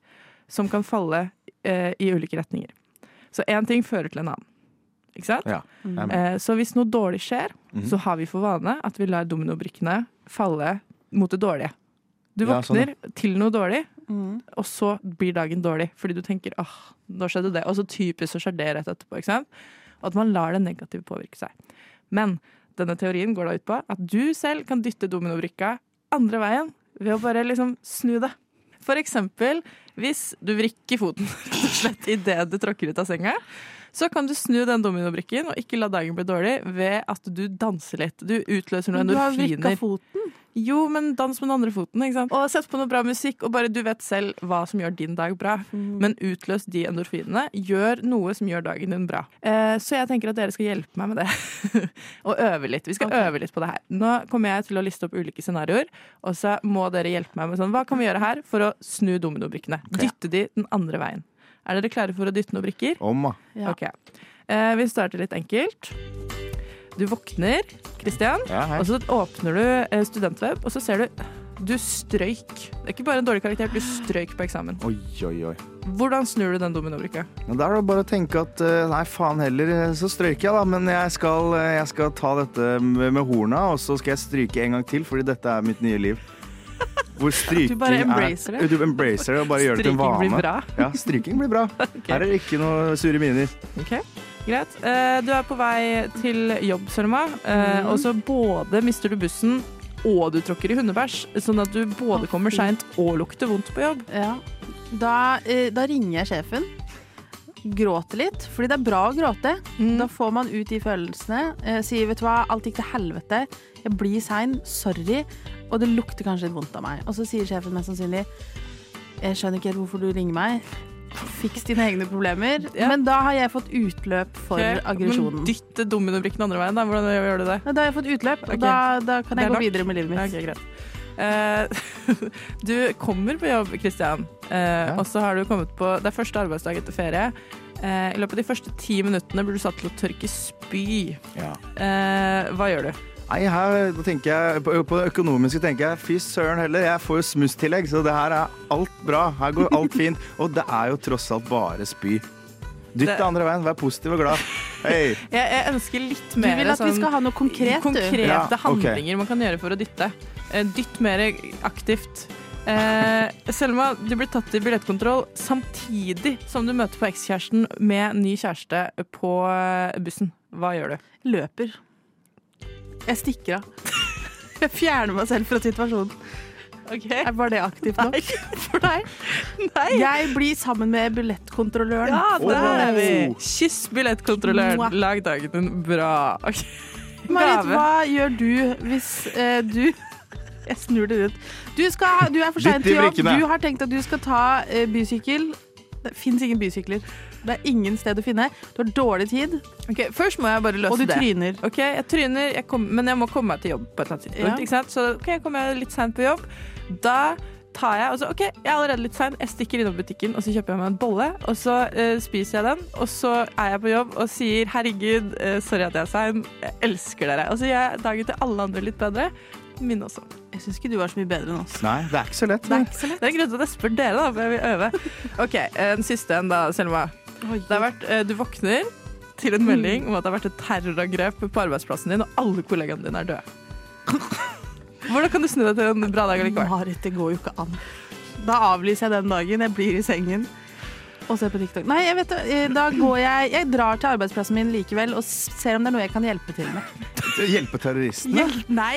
som kan falle uh, i ulike retninger. Så én ting fører til en annen. Ikke sant? Ja, er. Eh, Så hvis noe dårlig skjer, mm. så har vi for vane at vi lar dominobrikkene falle mot det dårlige. Du Ja, sånn, våkner til noe dårlig, Mm. og så blir dagen dårlig. Fordi du tenker åh, nå skjedde det. Og så typisk så skjer det rett etterpå. ikke sant? og at man lar det negative påvirke seg. Men denne teorien går da ut på at du selv kan dytte dominobrikka andre veien ved å bare liksom snu det. For eksempel hvis du vrikker foten rett og slett idet du tråkker ut av senga. Så kan du snu den dominobrikken og ikke la dagen bli dårlig ved at du danser litt. Du utløser noen endorfiner. du har vrikka foten. Jo, men dans med den andre foten. ikke sant? Og sett på noe bra musikk, og bare du vet selv hva som gjør din dag bra. Mm. Men utløs de endorfinene. Gjør noe som gjør dagen din bra. Eh, så jeg tenker at dere skal hjelpe meg med det. og øve litt. Vi skal øve litt på det her. Nå kommer jeg til å liste opp ulike scenarioer, og så må dere hjelpe meg med sånn Hva kan vi gjøre her for å snu dominobrikkene? Dytte de den andre veien. Er dere klare for å dytte noen brikker? Om, da. Ja. Ok. Eh, vi starter litt enkelt. Du våkner, Kristian, Ja, og så åpner du eh, studentweb, og så ser du du strøyk. Det er ikke bare en dårlig karakter, du strøyk på eksamen. Oi, oi, oi. Hvordan snur du den dominobrikka? Ja, Da er det bare å tenke at eh, nei, faen heller, eh, så strøyker jeg, da. Men jeg skal, jeg skal ta dette med, med horna, og så skal jeg stryke en gang til, fordi dette er mitt nye liv. Hvor stryking Du bare embracer er, det. Du embracer det og bare gjør det til en Stryking blir bra. Ja, stryking blir bra. Her er det ikke noe sure miner. Ok, Greit. Eh, du er på vei til jobb, Sølma, eh, Mhm. og så både mister du bussen og du tråkker i hundebæsj, sånn at du både kommer seint og lukter vondt på jobb. Ja. Da, eh, da ringer jeg sjefen. Gråter litt, fordi det er bra å gråte. Da får man ut de følelsene. Eh, sier 'vet du hva, alt gikk til helvete', jeg blir sein, sorry. Og det lukter kanskje litt vondt av meg. Og så sier sjefen mest sannsynlig 'jeg skjønner ikke helt hvorfor du ringer meg'. Fiks dine egne problemer. Men da har jeg fått utløp for okay. aggresjonen. Dytt dominobrikken andre veien, da. Hvordan gjør du det? Da har jeg fått utløp, og da, da kan jeg gå videre med livet mitt. Ok, Eh, du kommer på jobb, Kristian, eh, og så har du kommet på Det er første arbeidsdag etter ferie. Eh, I løpet av de første ti minuttene blir du satt til å tørke spy. Ja. Eh, hva gjør du? Nei, her tenker jeg, på, på det økonomiske tenker jeg fy søren heller, jeg får jo smusstillegg, så det her er alt bra. Her går alt fint. Og det er jo tross alt bare spy. Dytt Det- andre veien, vær positiv og glad. Hey. Jeg, jeg ønsker litt mer Du vil at vi skal ha noe konkret, du. konkrete Ja, okay. handlinger man kan gjøre for å dytte. Eh, Dytt mer aktivt. Eh, Selma, du blir tatt i billettkontroll samtidig som du møter på ekskjæresten med ny kjæreste på eh, bussen. Hva gjør du? Løper. Jeg stikker av. Jeg fjerner meg selv fra situasjonen. Er bare det aktivt nok? For deg? Nei. Jeg blir sammen med billettkontrolløren. Ja, der er vi! Kyss billettkontrolløren. Lag dagen din bra. Okay. Marit, hva gjør du hvis eh, du Jeg snur det rundt. Du, skal, du er for sein til jobb. Du har tenkt at du skal ta uh, bysykkel. Det fins ingen bysykler. Det er ingen sted å finne. Du har dårlig tid. Ok, Først må jeg bare løse det. Og du det. tryner. Ok, jeg tryner, jeg kom, men jeg må komme meg til jobb på et eller annet tidspunkt. Ja. Ikke sant? Så ok, jeg kommer litt seint på jobb. Da tar jeg og så, ok, jeg er allerede litt sein. Jeg stikker innom butikken og så kjøper jeg meg en bolle. Og så uh, spiser jeg den, og så er jeg på jobb og sier 'herregud, uh, sorry at jeg er sein, jeg elsker dere'. Og så gjør jeg dagen til alle andre litt bedre. Min også. Jeg syns ikke du var så mye bedre enn oss. Nei, det er ikke så lett. Det er ikke så lett. Det er en grunn til at jeg spør dere, da, for jeg vil øve. Ok, eh, Den siste en, da, Selma. Det har vært, eh, du våkner til en melding om at det har vært et terrorangrep på arbeidsplassen din, og alle kollegaene dine er døde. Hvordan kan du snu deg til en bra dag likevel? Marit, det går jo ikke an. Da avlyser jeg den dagen. Jeg blir i sengen og se på TikTok. Nei, jeg vet. Eh, Da går jeg Jeg drar til arbeidsplassen min likevel og ser om det er noe jeg kan hjelpe til med. Hjelpe terroristene. Hjel nei!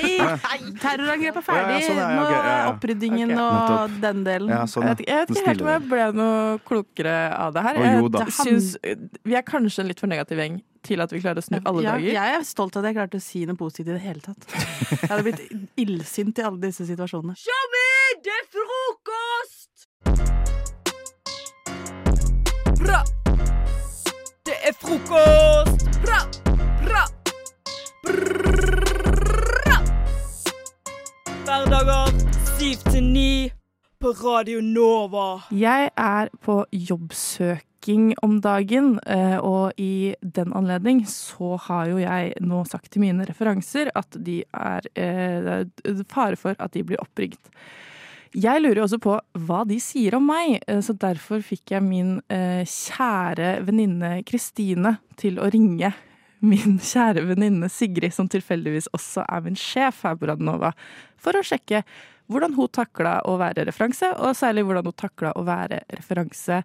Terrorangrep er Ja, ja, ferdig. sånn, ja, ja, Nå ok, ja, ja. er oppryddingen okay. og Nettopp. den delen. Ja, sånn, Jeg vet, jeg vet ikke helt om jeg ble noe klokere av det her. Jeg. Jeg synes, Vi er kanskje en litt for negativ gjeng til at vi klarer å snu alle Ja, dager. jeg er stolt av at jeg klarte å si noe positivt i det hele tatt. Jeg hadde blitt illsint i alle disse situasjonene. Tjommi, det er frokost! Bra! Det er frokost! Bra! Bra! Bra! Hverdager 7 til 9 på Radio Nova. Jeg er på jobbsøking om dagen, eh, og i den anledning så har jo jeg nå sagt til mine referanser at de er eh, det er fare for at de blir oppringt. Jeg lurer også på hva de sier om meg, eh, så derfor fikk jeg min eh, kjære venninne Kristine til å ringe min kjære venninne Sigrid, som tilfeldigvis også er min sjef her på Radnova, for å sjekke hvordan hun takla å være referanse, og særlig hvordan hun takla å være referanse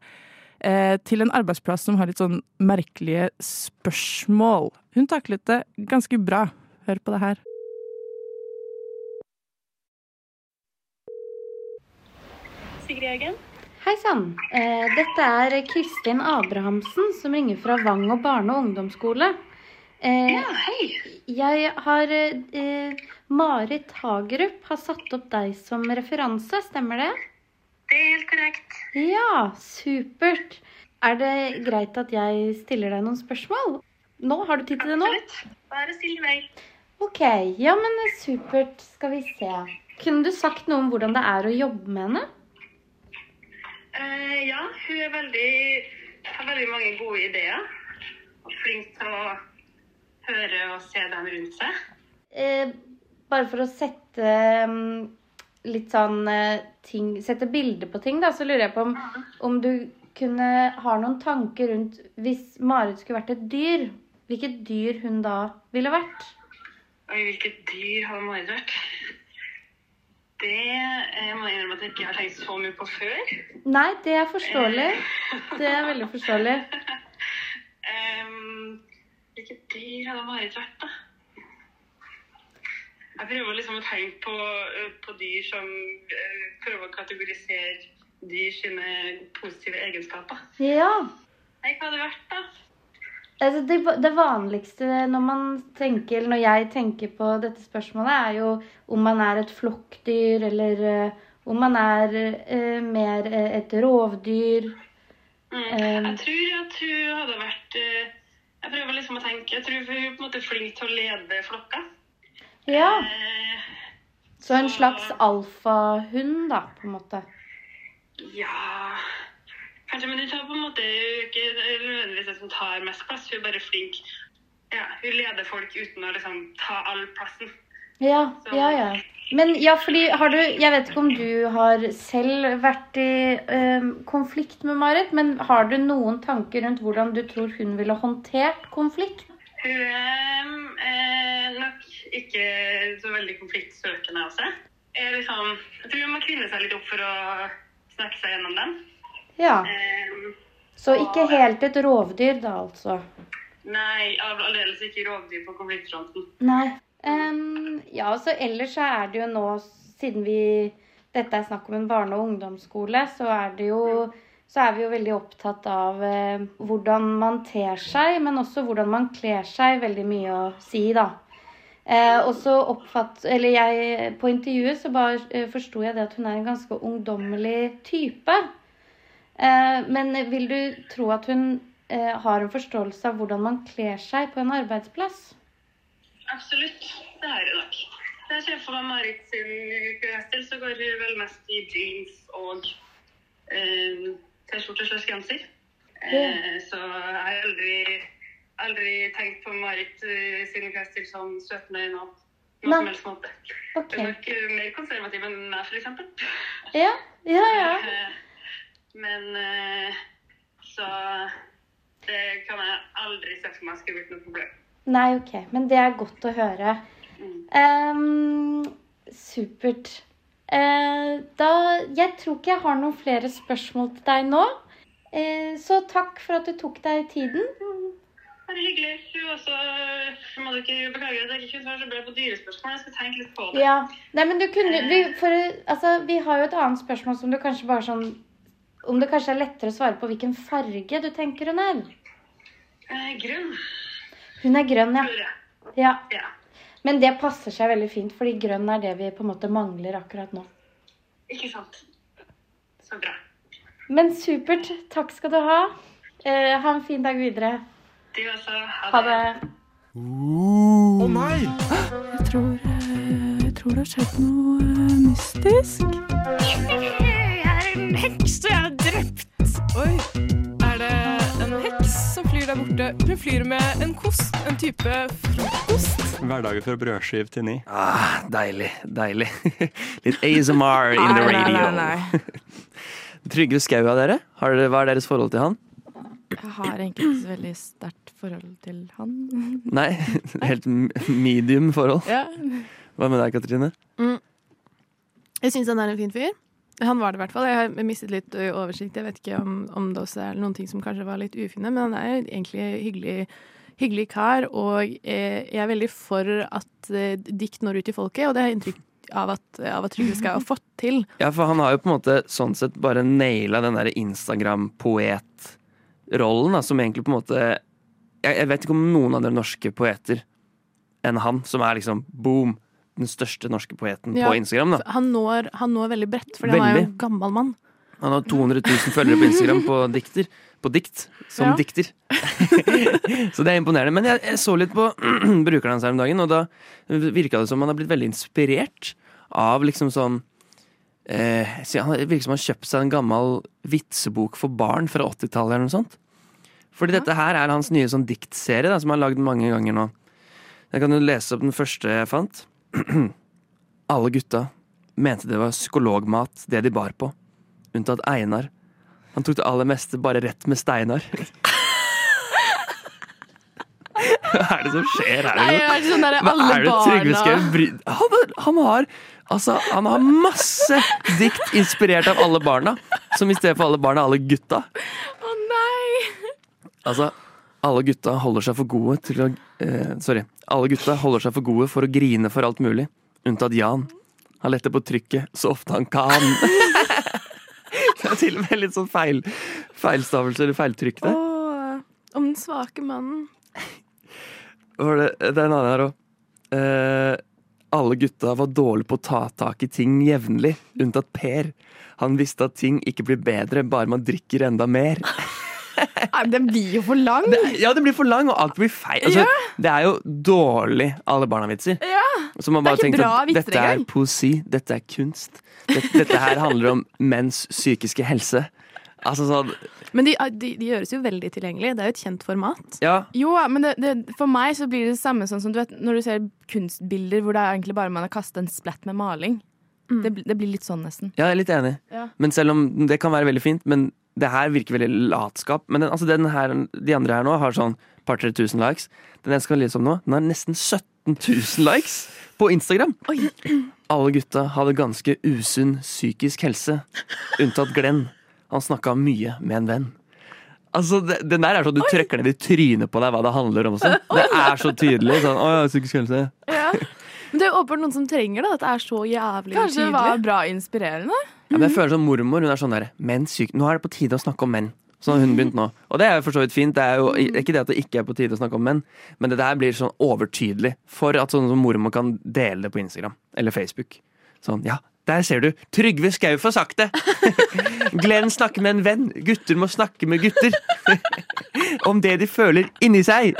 eh, til en arbeidsplass som har litt sånn merkelige spørsmål. Hun taklet det ganske bra. Hør på det her. Sigrid Haugen. Hei sann. Eh, dette er Kristin Abrahamsen som ringer fra Vang og barne- og ungdomsskole. Eh, Ja, hei. Jeg har eh, Marit Hagerup har satt opp deg som referanse, stemmer det? Det er helt korrekt. Ja, supert. Er det greit at jeg stiller deg noen spørsmål? Nå, Har du tid til det nå? Absolutt. Bare still i vei. Ok, ja, men supert. Skal vi se. Kunne du sagt noe om hvordan det er å jobbe med henne? Eh, ja, hun er veldig, har veldig mange gode ideer. Og flink til å høre og se dem rundt seg. Eh, bare for å sette mm, litt sånn eh, ting Sette bilder på ting, da, så lurer jeg på om, om du kunne ha noen tanker rundt Hvis Marit skulle vært et dyr, hvilket dyr hun da ville vært? Oi, hvilket dyr har Marit vært? Det eh, må jeg innrømme at jeg ikke har tenkt så mye på før. Nei, det er forståelig. Det er veldig forståelig. um, hvilke dyr hadde Marit vært, da? Jeg prøver liksom å tenke på, eh, på dyr som eh, Prøver å kategorisere dyr sine positive egenskaper. Ja. Nei, hva hadde det vært, da? Altså det, det vanligste når man tenker, eller når jeg tenker på dette spørsmålet, er jo om man er et flokkdyr, eller uh, om man er uh, mer uh, et rovdyr. Mm. Um, Jeg tror at hun hadde vært Jeg prøver liksom å tenke Jeg tror hun er på en måte flink til å lede flokka. Ja. Så en slags alfahund, da, på en måte. ja Kanskje, men hun tar på en måte ikke nødvendigvis det som tar mest plass. Hun er bare flink. Ja, hun leder folk uten å liksom ta all plassen. Ja, ja, ja. Men ja, fordi har du Jeg vet ikke om du har selv vært i eh, konflikt med Marit, men har du noen tanker rundt hvordan du tror hun ville håndtert konflikt? Hun er eh, nok ikke så veldig konfliktsøkende av seg. Jeg, liksom, jeg tror hun må kvinne seg litt opp for å snakke seg gjennom den. Ja. Um, Så ikke helt et rovdyr, da, altså. nei, aldeles ikke rovdyr på konfliktfronten. Nei. Um, ja, så ellers så er det jo nå, siden vi Dette er snakk om en barne- og ungdomsskole, så er det jo så er vi jo veldig opptatt av eh, hvordan man ter seg, men også hvordan man kler seg. Veldig mye å si, da. Eh, og så oppfatt... Eller jeg På intervjuet så bare eh, forsto jeg det at hun er en ganske ungdommelig type. Eh, men vil du tro at hun eh, har en forståelse av hvordan man kler seg på en arbeidsplass? Absolutt. Det har hun nok. Jeg ser for meg Marit sin klesstil, så går hun vel mest i jeans og eh, T-skjorte slags genser. Eh, så jeg har aldri, aldri tenkt på Marit eh, sin klesstil som søtende i noe, noe som helst måte. Okay. Hun er nok mer konservativ enn meg, eksempel. Ja, ja, ja. Eh, Men eh, så det kan jeg aldri se for meg skulle blitt noe problem. Nei, ok. Men det er godt å høre. Ehm, supert. Uh, da Jeg tror ikke jeg har noen flere spørsmål til deg nå. Uh, så takk for at du tok deg tiden. Bare hyggelig. Du også må du ikke beklage at jeg ikke kunne være så bra på dyrespørsmål. Jeg skal tenke litt på det. Ja. Nei, men du kunne vi, for, altså, vi har jo et annet spørsmål som du kanskje bare sånn Om det kanskje er lettere å svare på hvilken farge du tenker hun er? Eh, grønn. Hun er grønn, ja. ja. Ja. Men det passer seg veldig fint, fordi grønn er det vi på en måte mangler akkurat nå. Ikke sant. Så bra. Men supert. Takk skal du ha. Eh, ha en fin dag videre. Du også. Ha det. Å nei! Jeg tror, eh, jeg tror det har skjedd noe eh, mystisk. En heks, og jeg er drept. Oi, er det en heks som flyr der borte? Hun flyr med en kost, en type frokost. Hverdager fra brødskiv til ni. Ah, deilig, deilig. Litt ASMR in the radio. nei, nei, nei. Trygve Skau av dere, har dere, hva er deres forhold til han? Jeg har egentlig ikke så veldig sterkt forhold til han. Nei, helt medium forhold. Ja. Hva med deg, Katrine? Mm. Jeg syns han er en fin fyr. Han var det i hvert fall. Jeg har mistet litt oversikt. Jeg vet ikke om, om det også er noen ting som kanskje var litt ufine, men han er egentlig hyggelig, hyggelig kar. Og jeg er veldig for at dikt når ut til folket, og det har jeg inntrykk av at, av at Trygve skal ha fått til. Ja, for han har jo på en måte sånn sett bare naila den der Instagram-poet-rollen, som egentlig på en måte jeg, jeg vet ikke om noen andre norske poeter enn han, som er liksom boom, den største norske poeten Ja, på Instagram. Han når, han når veldig bredt, for han er jo en gammel mann. Han har 200 000 følgere på Instagram på dikter. På dikt. Som Ja. dikter. så det er imponerende. Men jeg, jeg så litt på brukeren hans her om dagen, og da virka det som han har blitt veldig inspirert av liksom sånn eh, så Han virker som han har kjøpt seg en gammel vitsebok for barn fra 80-tallet eller noe sånt. Fordi dette her er hans nye sånn diktserie, da, som han har lagd mange ganger nå. Jeg kan jo lese opp den første jeg fant. Alle gutta mente det var psykologmat, det de bar på. Unntatt Einar. Han tok det aller meste bare rett med Steinar. Hva er det som skjer her? Nei, jeg er sånn der, Hva alle er det Trygve Skau bry- han, han har Altså, han har masse dikt inspirert av alle barna. Som i stedet for alle barna, alle gutta. Å nei! Altså, alle gutta holder seg for gode til å eh, Sorry. Alle gutta holder seg for gode for å grine for alt mulig. Unntatt Jan. Han letter på trykket så ofte han kan. Det er til og med litt sånn feil feilstavelse eller feiltrykk der. Åh, om den svake mannen. Det, det er en annen her òg. Eh, alle gutta var dårlige på å ta tak i ting jevnlig, unntatt Per. Han visste at ting ikke blir bedre bare man drikker enda mer. Den blir jo for lang. ja, den blir for lang, og alt blir feil. Altså, Det er jo dårlig alle barna-vitser. Ja. Så man Det bare tenker at vitser dette er poesi, dette er kunst. Dette, dette her handler om menns psykiske helse. Altså sånn Men de, de, de gjøres jo veldig tilgjengelig. Det er jo et kjent format. Ja. Jo, men det, det, for meg så blir det det samme sånn som du vet når du ser kunstbilder hvor det er egentlig bare man har kastet en splatt med maling. Det, blir- det blir litt sånn nesten. Ja, jeg er litt enig. Ja. Men selv om det kan være veldig fint, men det her virker veldig latskap. Men den, altså den her, de andre her nå har sånn par-tre tusen likes. Den jeg skal lese om nå, den har nesten 17 000 likes på Instagram. Alle gutta hadde ganske usunn psykisk helse, unntatt Glenn. Han snakka mye med en venn. Altså, det, Den der er sånn du trykker ned i trynet på deg hva det handler om. Også. Det er så tydelig. Sånn, å ja, psykisk helse. Ja. Men det er åpenbart noen som trenger det. At det er så jævlig Kanskje det var bra inspirerende? Ja, men jeg føler som mormor. Hun er sånn der menn syk Nå er det på tide å snakke om menn. Sånn har hun begynt nå. Og det er jo for så vidt fint. Det er jo ikke det at det ikke er på tide å snakke om menn, men det der blir sånn overtydelig for at sånn som mormor kan dele det på Instagram eller Facebook. Sånn, ja, der ser du. Trygve Skau får sagt det! Glenn snakker med en venn. Gutter må snakke med gutter. om det de føler inni seg.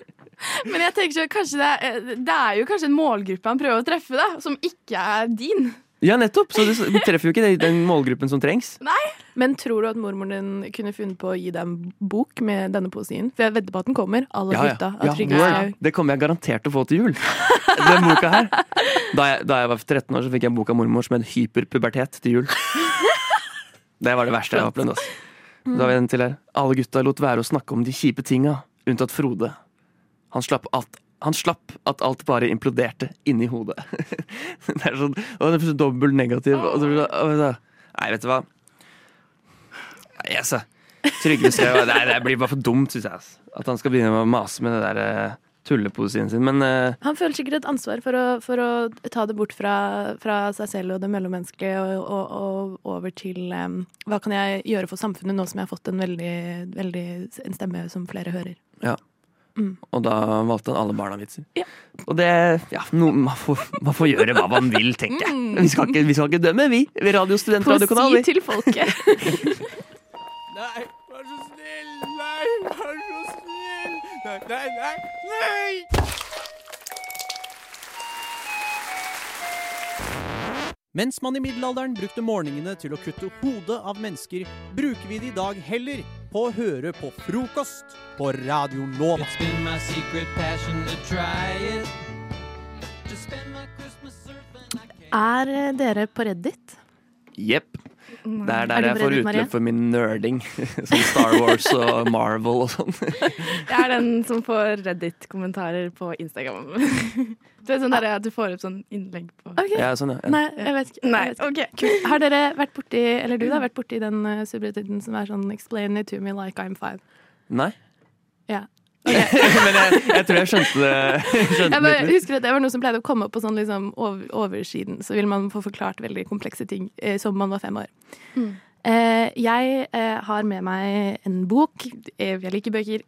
Men jeg tenker så, kanskje det, er, det er jo kanskje en målgruppe han prøver å treffe, da, som ikke er din. Ja, nettopp. Så du treffer jo ikke den målgruppen som trengs. Nei. Men tror du at mormoren din kunne funnet på å gi deg en bok med denne poesien? For jeg vedder på at den kommer. Alle Ja, ja. gutta Ja. Skau. Det kommer jeg garantert til å få til jul. Den boka her. Da jeg, da jeg var 13 år, så fikk jeg en bok av mormor som het Hyperpubertet til jul. Det var det verste jeg har opplevd. Altså. Da har vi en til her. Alle gutta lot være å snakke om de kjipe tinga, unntatt Frode. Han slapp, alt, han slapp at alt bare imploderte inni hodet. Det er sånn og det er så dobbelt negativ. Og så, og så, nei, vet du hva. Nei, altså. Trygve Skau Nei, det blir bare for dumt, syns jeg. altså. At han skal begynne å mase med det der eh, tullepoesien sin. Men uh, Han føler sikkert et ansvar for å, for å ta det bort fra, fra seg selv og det mellommenneskelige og, og, og over til um, hva kan jeg gjøre for samfunnet nå som jeg har fått en veldig, veldig en stemme som flere hører. ja. Mm. Og da valgte han alle barna-vitser. Og det Ja, no, man, får, man får gjøre hva man vil, tenker jeg. Mm. Vi skal ikke, vi skal ikke dømme, vi. Ved Radio Studentradiokanal. Poesi til folket. Nei, vær så snill! Nei, vær så snill! Nei, nei, nei! nei! Mens man i middelalderen brukte morgenene til å kutte hodet av mennesker, bruker vi det i dag heller på å høre på frokost på Radio Nova. Er eh, dere på Reddit? Jepp. Det er Er der jeg får Marie? utløp for min nerding. Som Star Wars og Marvel og sånn. Jeg er den som får Reddit-kommentarer på Instagram. Du vet sånn der at du får opp sånn innlegg på okay. Ja, sånn, ja. Nei, jeg vet ikke. Nei, jeg vet ikke. Kult. Har dere vært borti Eller du da, vært borti den uh, subredditen som er sånn 'explain it to me like I'm five'? Nei. Men jeg, jeg tror jeg skjønte det. Skjønte Jeg bare husker at Det var noe som pleide å komme opp på sånn liksom over, oversiden. Så ville man få forklart veldig komplekse ting eh, som man var fem år. Mm. Eh, jeg eh, har med meg en bok. Eh, jeg liker bøker.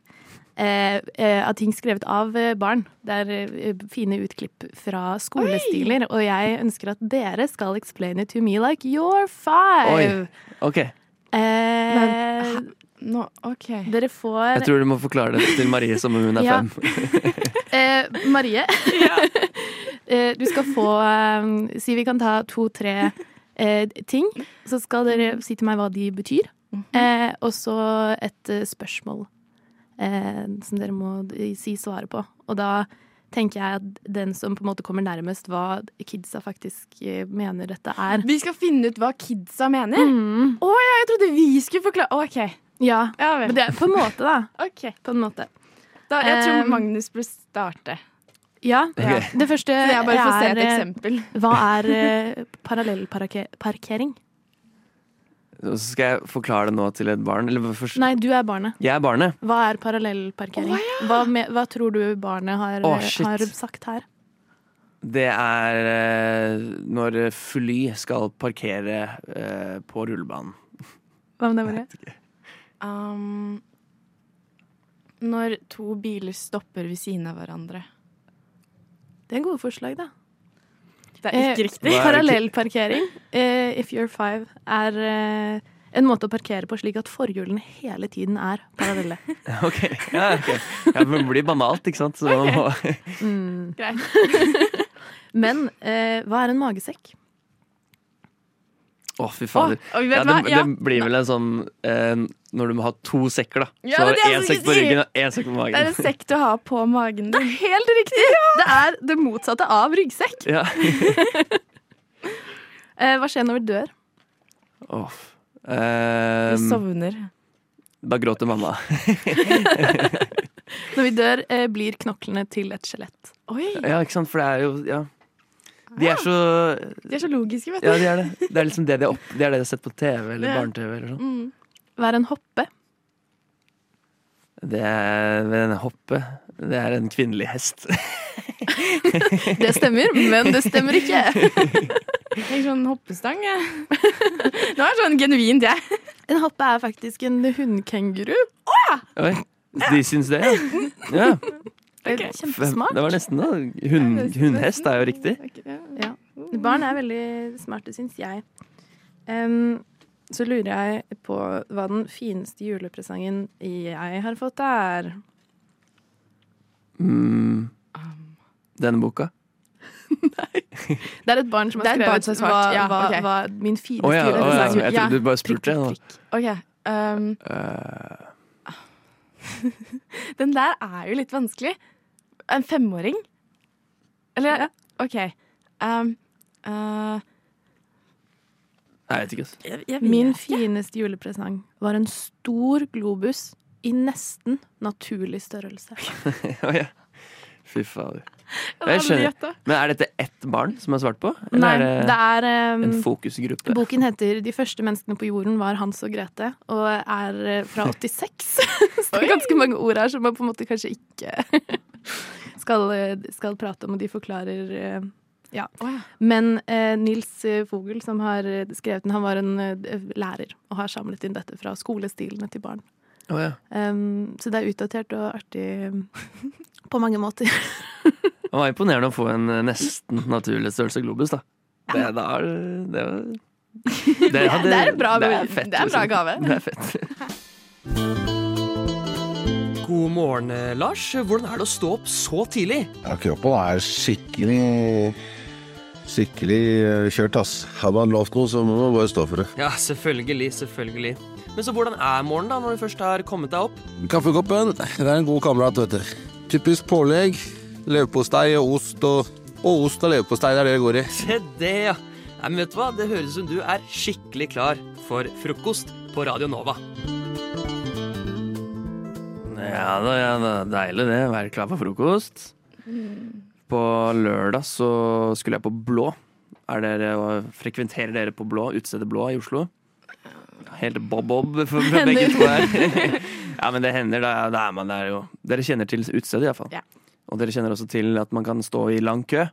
Eh, eh, av ting skrevet av eh, barn. Det er eh, fine utklipp fra skolestiler. Og jeg ønsker at dere skal explain it to me like you're five. Oi. OK. Eh, Nå, OK. Dere får Jeg tror du må forklare det til Marie som om hun er Ja. fem. Eh, Marie, eh, du skal få eh, Si vi kan ta to-tre eh, ting. Så skal dere si til meg hva de betyr. eh, og så et eh, spørsmål eh, som dere må si svaret på. Og da tenker jeg at den som på en måte kommer nærmest hva kidsa faktisk mener dette er. Vi skal finne ut hva kidsa mener? Å ja, jeg trodde vi skulle forklare OK. Ja, Ja vel. men det er på en måte, da. Ok. På en måte. Da, jeg tror Um, Magnus bør starte. Ja. Okay. Det første Så jeg bare får se et eh, eksempel. Hva er uh, parallellparkering? Så skal jeg forklare det nå til et barn. Eller først Nei, du er barnet. Jeg er barnet. Hva er parallellparkering? hva, med, hva tror du barnet har, oh, har sagt her? Det er uh, når fly skal parkere uh, på rullebanen. Hva med det, Marie? Um, når to biler stopper ved siden av hverandre. Det er gode forslag, da. Det er ikke Eh, riktig. Parallellparkering, eh, if you're five, er eh, en måte å parkere på slik at forhjulene hele tiden er parallelle. Ok, ja, okay. Ja, men det blir banalt, ikke sant? Så man må Mm. Men eh, hva er en magesekk? Å, fy fader. Å, ja, det, det blir vel en sånn eh, Når du må ha to sekker, da. Ja, så har du er én sekk på ryggen og én sekk på magen. Det er en sekk du har på magen din. Helt riktig! Det er det motsatte av ryggsekk. Ja. Eh, hva skjer når vi dør? Åh. Eh, Du sovner. da gråter mamma. Når vi dør, eh, blir knoklene til et skjelett. Oi! Ja, ikke sant, for det er jo Ja. De er så De er så logiske, vet du. Ja, de er det. Det er liksom det de, opp, det er det de har sett på TV eller Ja. barne-TV eller sånn. Mm. Hva er en hoppe? Det er en hoppe. Det er en kvinnelig hest. Det stemmer, men det stemmer ikke. Tenk sånn hoppestang, jeg. Det var sånn genuint, jeg. En hoppe er faktisk en hunnkenguru. Oi, de syns det, ja. ja. Det Kjempesmart. Det var nesten det. Hun, hundhest er jo riktig. Ja. Barn er veldig smarte, syns jeg. Um, så lurer jeg på hva den fineste julepresangen jeg har fått, er. Mm. Denne boka. Det er et barn som har skrevet som svart, hva, ja, hva, okay. hva min fineste oh, ja, julepresang jeg trodde du bare spurte. nå. OK. Um, uh. den der er jo litt vanskelig. En femåring? Eller OK. Um, uh, jeg vet ikke, altså. Min fineste julepresang var en stor globus i nesten naturlig størrelse. Å ja. Fy fader. Jeg skjønner. Men er dette ett barn som har svart på? Eller Nei, er det er um, en fokusgruppe? Boken heter 'De første menneskene på jorden var Hans og Grete', og er eh, fra 86. Så det er ganske mange ord her som man på en måte kanskje ikke skal, eh, skal prate om, og de forklarer eh, ja. Men eh, Nils Fogel, Vogel, som har eh, skrevet den, han var en eh, lærer og har samlet inn dette fra skolestilene til barn. Oh, ja. um, så det er utdatert og artig på mange måter. Det var imponerende å få en eh, nesten naturlig størrelse globus, da. Det, da er det, det, det, Det er en bra- det er fett, det er en bra liksom. gave. Det er fett. God morgen, eh, Lars. Hvordan er det å stå opp så tidlig? Ja, kroppen er skikkelig Skikkelig eh, kjørt, ass. Har man lovt noe, så må man bare stå for det. Ja, selvfølgelig, selvfølgelig. Men så hvordan er morgenen da, når du først har kommet deg opp? Kaffekoppen, det er en god kamerat, vet du. Typisk pålegg. Leverpostei og ost og Og ost og leverpostei, det er det det går i. Se det, ja. Nei, men vet du hva? Det høres ut som du er skikkelig klar for frokost på Radio Nova. Ja da, ja da. Deilig det. Være klar for frokost. På lørdag så skulle jeg på Blå. Er dere, frekventerer dere på Blå, utestedet Blå i Oslo? Helt bob-bob for begge to her. ja, men det hender. Da, da er man der jo. Dere kjenner til utestedet iallfall. Ja. Og dere kjenner også til at man kan stå i lang kø.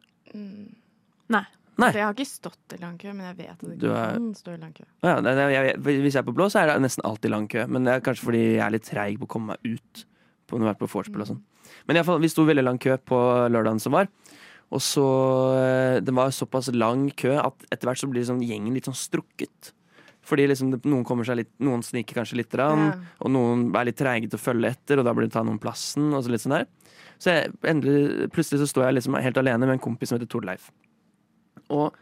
Nei. Nei. Jeg har ikke stått i lang kø, men jeg vet at det Du er- kan stå i lang kø. Ja, det, jeg, hvis jeg er på blå, så er det nesten alltid lang kø. Men det er kanskje fordi jeg er litt treig på å komme meg ut. På, når jeg har vært på vorspiel og sånn. Men i fall, vi sto veldig lang kø på lørdagen som var. Og så eh, Det var såpass lang kø at etter hvert så blir sånn, gjengen litt sånn strukket. Fordi liksom, noen kommer seg litt Noen sniker kanskje litt, rann, Ja. og noen er litt treige til å følge etter, og da blir det ta noen plassen. Og så litt sånn der. Så jeg, endelig, plutselig så står jeg liksom helt alene med en kompis som heter Torleif. Og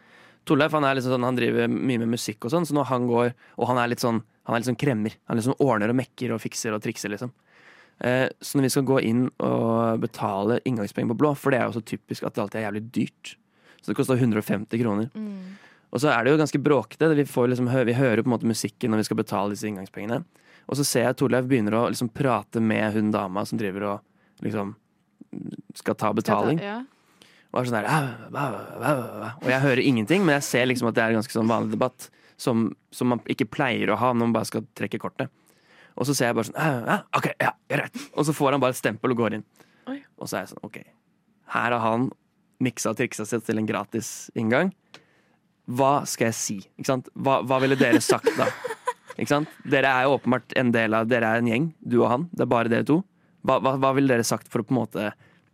Torleif han liksom sånn, han driver mye med musikk og sånn, så når han går Og han er litt sånn Han er litt sånn kremmer. Han liksom ordner og mekker og fikser og trikser, liksom. Eh, så når vi skal gå inn og betale inngangspenger på blå, for det er jo så typisk at det alltid er jævlig dyrt. Så det koster 150 kroner. Og så er det jo ganske bråkete. Vi, liksom, vi hører på en måte musikken når vi skal betale disse inngangspengene. Og så ser jeg Torleif begynner å liksom prate med hun dama som driver og liksom skal ta betaling. Ja. Er sånn der. Og jeg hører ingenting, men jeg ser liksom at det er en ganske sånn vanlig debatt som, som man ikke pleier å ha når man bare skal trekke kortet. Og så ser jeg bare sånn «Au, au, OK, ja, greit. Og så får han bare et stempel og går inn. Oi. Og så er jeg sånn OK. Her har han miksa og triksa seg til en gratis inngang. Hva skal jeg si? Ikke sant? Hva, hva ville dere sagt da? Ikke sant? Dere er jo åpenbart en del av Dere er en gjeng, du og han. Det er bare dere to. Hva, hva, hva ville dere sagt for å på en måte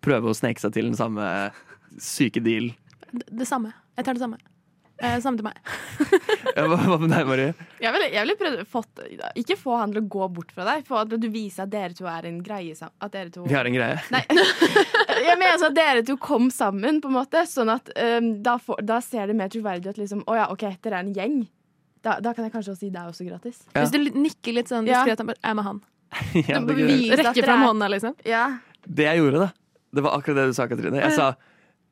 prøve å sneke seg til den samme syke deal? Det, det samme. Jeg tar det samme. Eh, samme til meg. Ja, Hva, hva med deg, Marie? Jeg ville jeg ville prøvd fått Ikke få han til å gå bort fra deg, få at du viser at dere to er en greie sammen. At dere to Vi har en greie. Nei. Jeg mener altså at dere to kom sammen, på en måte. Sånn at um, da, får, da ser det mer troverdig ut. Liksom, Å ja, OK, dere er en gjeng. Da, da kan jeg kanskje også det er også gratis. Ja. Hvis du nikker litt sånn du diskret, jeg er med han. Ja, Rekke fram hånda, liksom. Ja. det jeg gjorde, da, det var akkurat det du sa, Katrine. Jeg sa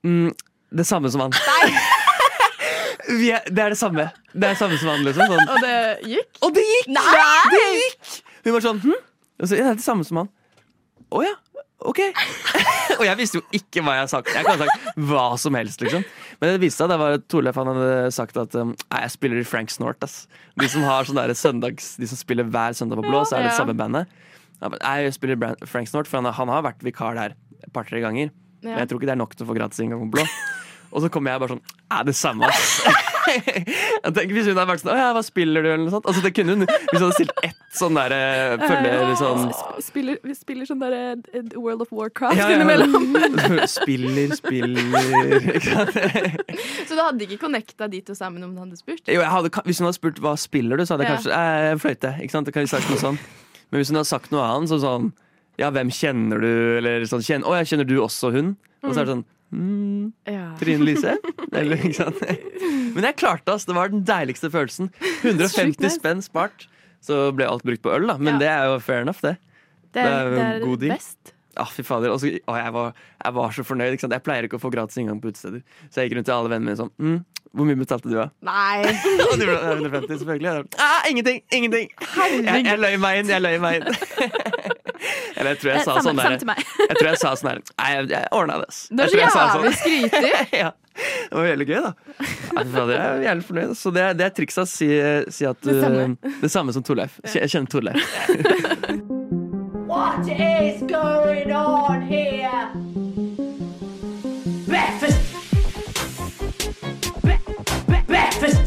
mm, det samme som han. Vi er, det er det samme. Det er samme som han, liksom. Sånn. Og det gikk? Og det gikk! Nei! Det gikk! Hun var sånn hm? Og så, ja, det er det samme som han. Å ja. OK. og jeg visste jo ikke hva jeg hadde sagt. Jeg kan ha sagt hva som helst, liksom. Men det viste seg det var at Torleif han hadde sagt at um, jeg spiller i Frank Snort, ass. De som har sånn søndags De som spiller hver søndag på blå, så er det samme bandet. Ja, men Jeg spiller Frank Snort, for han, han har vært vikar der et par-tre ganger. Men jeg tror ikke det er nok til å få gratis inngang på blå. Og så kommer jeg bare sånn Er det samme, ass? jeg tenker Hvis hun hadde vært sånn Å ja, hva spiller du? Eller noe sånt. Altså, det kunne hun Hvis hun hadde stilt ett sånn derre følge sånn Spiller, vi spiller sånn der eh, World of Warcraft Ja, ja. innimellom. Spiller, spiller? Så du hadde ikke connecta de to sammen om du hadde spurt? Jo, jeg hadde, hvis hun hadde spurt hva spiller du, så hadde jeg Ja. kanskje eh, fløyte. Ikke sant? Det kan vi sagt noe sånn. Men hvis hun hadde sagt noe annet, så sånn Ja, hvem kjenner du? Eller sånn kjenner, Å, jeg kjenner du også hun? Og så er det sånn mm, Ja. Trine Lise? Eller, ikke sant? Men jeg klarte det, det var den deiligste følelsen. 150 spenn spart. Så ble alt brukt på øl, da. Men Ja. det er jo fair enough, det. Det er, det er god best. Ja, fy fader. Også, å, jeg, var, jeg var så fornøyd. Jeg pleier ikke å få gratis inngang på utesteder. Så jeg gikk rundt til alle vennene mine sånn mm, Hvor mye betalte du, da? Nei. Og de ble 150, selvfølgelig. Ah, ingenting! Ingenting! Jeg, jeg løy meg inn, jeg løy meg inn. Eller jeg tror jeg Eh, sa samme- sånn der. Jeg tror jeg sa sånn der Nei, jeg, ordna det, ass. Det er så sa jævlig sånn. skrytig. ja. Det var veldig gøy, da. Jeg er jævlig fornøyd. Så det, er- det er trikset. Si, si at Det samme. uh, Det samme som Torleif. Jeg kjenner Torleif. What is going on here? Breakfast. Bre- bre- Breakfast.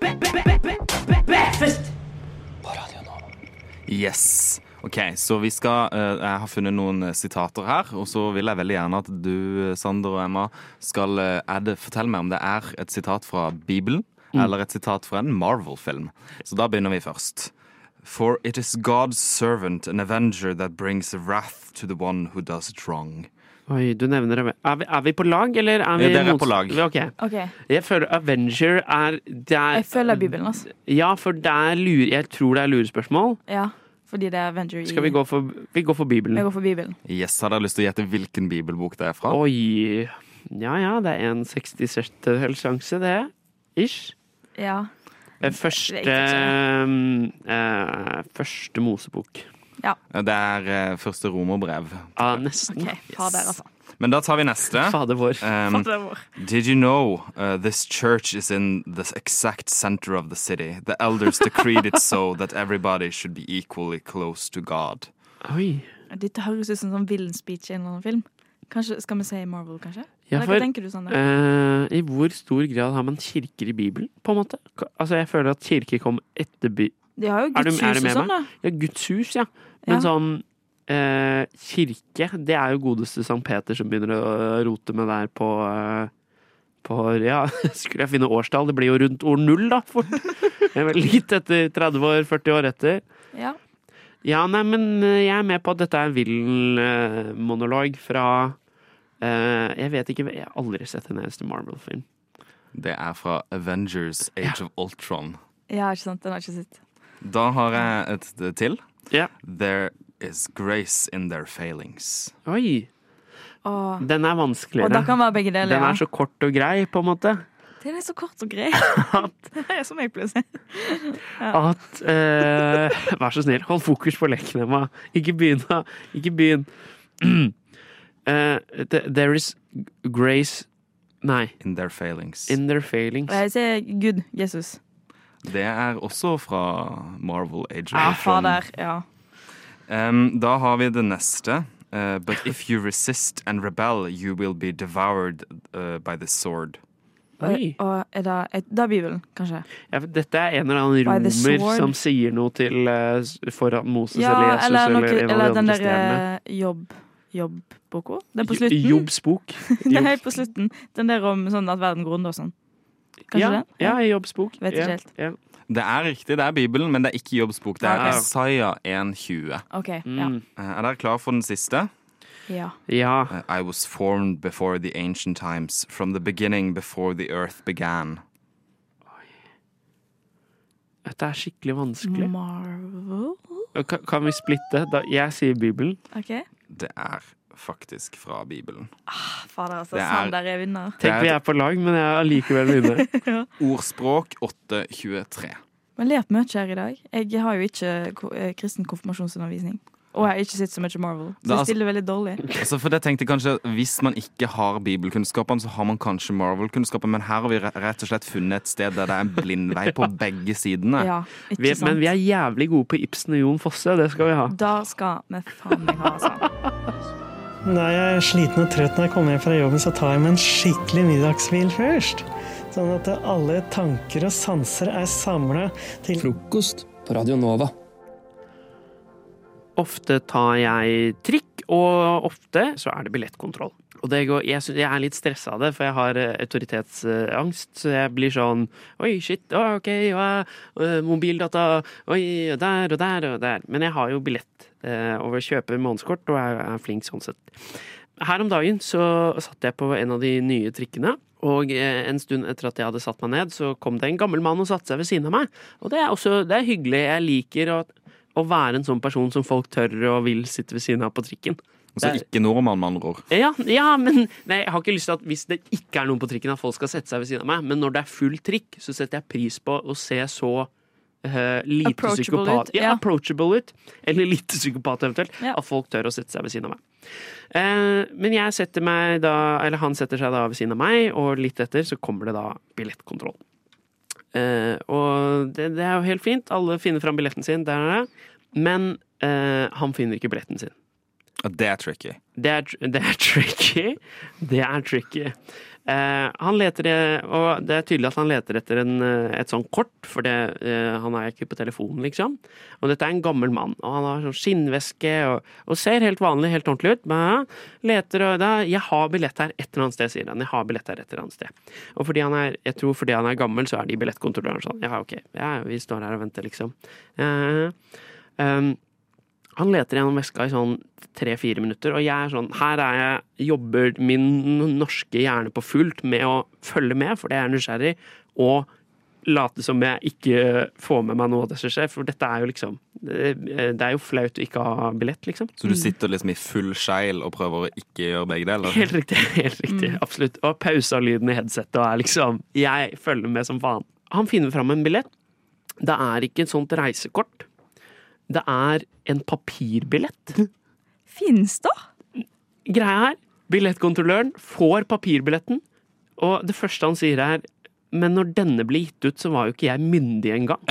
Bre- bre- bre- bre- Breakfast. Yes. Ok, så vi skal eh, Jeg har funnet noen eh, sitater her, og så vil jeg veldig gjerne at du, eh, Sander og Emma, skal det, fortelle meg om det er et sitat fra Bibelen Mm. eller et sitat fra en Marvel-film. Så da begynner vi først. For it is God's servant, an avenger, that brings wrath to the one who does it wrong. Oi, du nevner det. Er vi, er vi på lag, eller er vi Ja, dere er på lag. Ok. Ok. Jeg føler Avenger er, det er Jeg følger Bibelen, altså. Ja, for det er lure, jeg tror det er lurespørsmål. Ja, fordi det er Avenger i Skal vi gå for, vi går for Bibelen? Jeg går for Bibelen. Yes, Har dere lyst til å gjette hvilken bibelbok det er fra? Oi Ja ja, det er en 60-70 sjanse, det. Ish. Ja. Første vet eh, Første Mosebok. Ja. Det er eh, første romerbrev. Ja, nesten. OK, fader, altså. Men da tar vi neste. Fader vår. Um, Fader vår. Did you know uh, this church is in the exact center of the city? The elders decreed it so that everybody should be equally close to God. Oi. Dette høres ut som en sånn speech i en eller annen film. Kanskje, Skal vi si Marvel, kanskje? Ja, for, hva tenker du, Sander? eh, I hvor stor grad har man kirker i Bibelen, på en måte? Altså, Jeg føler at kirker kom etter by... De har jo gudshus Guds hus og sånn, da. Ja, Guds hus, ja. Men Ja. sånn eh, kirke, det er jo godeste Sankt Peter som begynner å rote med der på eh, på, ja, skulle jeg finne årstall? Det blir jo rundt år null, da, fort. Litt etter 30 år, 40 år etter. Ja. Ja, nei, men eh, jeg er med på at dette er en vill eh, monolog fra eh, Jeg vet ikke, jeg har aldri sett en eneste Marvel-film. Det er fra Avengers Age of Ultron. ja, ikke sant? Den har jeg ikke sett. Da har jeg et et til. Ja. There is grace in their failings. Oi! Åh. Den er vanskeligere. Og da kan være begge deler, Den er så kort og grei, på en måte. Den er så kort og grei. det er som jeg pleier å si. Ja. At eh, Vær så snill, hold fokus på leken, Emma. Ikke begynn, da. Ikke begynn. Uh, there is grace Nei. In their failings. In their failings. Jeg sier Gud, Jesus. Det er også fra Marvel Age of Ja, fader. Ja. Um, da har vi det neste. Uh, but if you resist and rebel, you will be devoured uh, by the sword. Oi. og er det, er det Bibelen, kanskje? Ja, dette er en eller annen romer som sier noe til uh, foran Moses Ja, eller Jesus eller, eller, noe, eller den der eh, jobb, jobbboka? Den på slutten? Jobbs bok. Helt på slutten. Den der om sånn at verden går under og sånn. Kanskje ja, den? ja, i Jobbs bok. Vet ikke ja, helt. Det er riktig, det er Bibelen, men det er ikke Jobbs bok. Det er Isaiah ok. Isaiah 1,20. OK. Ja. Mm. Uh, Er dere klar for den siste? ja. Ja. Uh, I was formed before the ancient times, from the beginning before the earth began. Dette er skikkelig vanskelig. Marvel? Kan, kan vi splitte? Da, jeg sier Bibelen. OK. Det er faktisk fra Bibelen. Fader, altså. Det er- Sander er vinner. Tenk vi er på lag, men jeg er allikevel vinner. ja. Ordspråk 823. Vi har lært mye her i dag. Jeg har jo ikke eh, kristen konfirmasjonsundervisning. Og jeg har ikke sett så mye Marvel. Så det jeg altså- stiller veldig dårlig. Altså for det tenkte jeg kanskje Hvis man ikke har bibelkunnskapene, så har man kanskje Marvel-kunnskapene. Men her har vi rett og slett funnet et sted der det er en blindvei på begge sidene. Ja, ikke Vi, men vi er jævlig gode på Ibsen og Jon Fosse. Det skal vi ha. Da skal vi faen meg ha, altså. Når jeg er sliten og trøtt når jeg kommer hjem fra jobben, så tar jeg meg en skikkelig middagshvil først. Sånn at alle tanker og sanser er samla til Frokost på Radio Nova. Ofte tar jeg trikk, og ofte så er det billettkontroll. Og går, jeg, jeg er litt stressa av det, for jeg har eh, autoritetsangst. Så jeg blir sånn Oi, shit, oh, OK, oh, mobildata, oi, der og der og der. Men jeg har jo billett eh, over kjøper månedskort og jeg er flink sånn sett. Her om dagen så satt jeg på en av de nye trikkene. Og eh, en stund etter at jeg hadde satt meg ned, så kom det en gammel mann og satte seg ved siden av meg. Og det er også det er hyggelig. Jeg liker å, å være en sånn person som folk tør og vil sitte ved siden av på trikken. Altså er- ikke nordmann, med andre ord. ja, ja, men nei, jeg har ikke lyst til at hvis det ikke er noen på trikken, at folk skal sette seg ved siden av meg. Men når det er full trikk, så setter jeg pris på å se så uh, lite Approachable psykopat ut, ja, ja. approachable ut. Eller lite psykopat, eventuelt. Ja. At folk tør å sette seg ved siden av meg. Uh, men jeg setter meg da Eller han setter seg da ved siden av meg, og litt etter så kommer det da billettkontroll. Uh, og det, det er jo helt fint. Alle finner fram billetten sin. Der er det. Men eh, han finner ikke billetten sin. Det er tricky. Det er, det er tricky. Det er tricky. Eh, han leter, e- og det er tydelig at han leter etter en, eh, et sånt kort, for det, eh, han er ikke på telefonen, liksom. Og dette er en gammel mann, og han har sånn skinnveske og, og ser helt vanlig, helt ordentlig ut. Men leter og da, 'Jeg har billett her et eller annet sted', sier han. 'Jeg har billett her et eller annet sted'. Og fordi han er, jeg tror fordi han er gammel, så er de billettkontrollørene sånn 'Ja, ok, ja, vi står her og venter', liksom. Eh, um, han leter gjennom veska i sånn tre-fire minutter, og jeg er sånn Her er jeg, jobber min norske hjerne på fullt med å følge med, fordi jeg er nysgjerrig, og late som jeg ikke får med meg noe av det som skjer, for dette er jo liksom Det er jo flaut å ikke ha billett, liksom. Så du sitter liksom i full skeil og prøver å ikke gjøre begge deler? Helt riktig. helt riktig, Absolutt. Og pausa lyden i headsetet og er liksom Jeg følger med som faen. Han finner fram en billett. Det er ikke et sånt reisekort. Det er en papirbillett. Fins det? Greia er, billettkontrolløren får papirbilletten, og det første han sier er Men når denne ble gitt ut, så var jo ikke jeg myndig engang.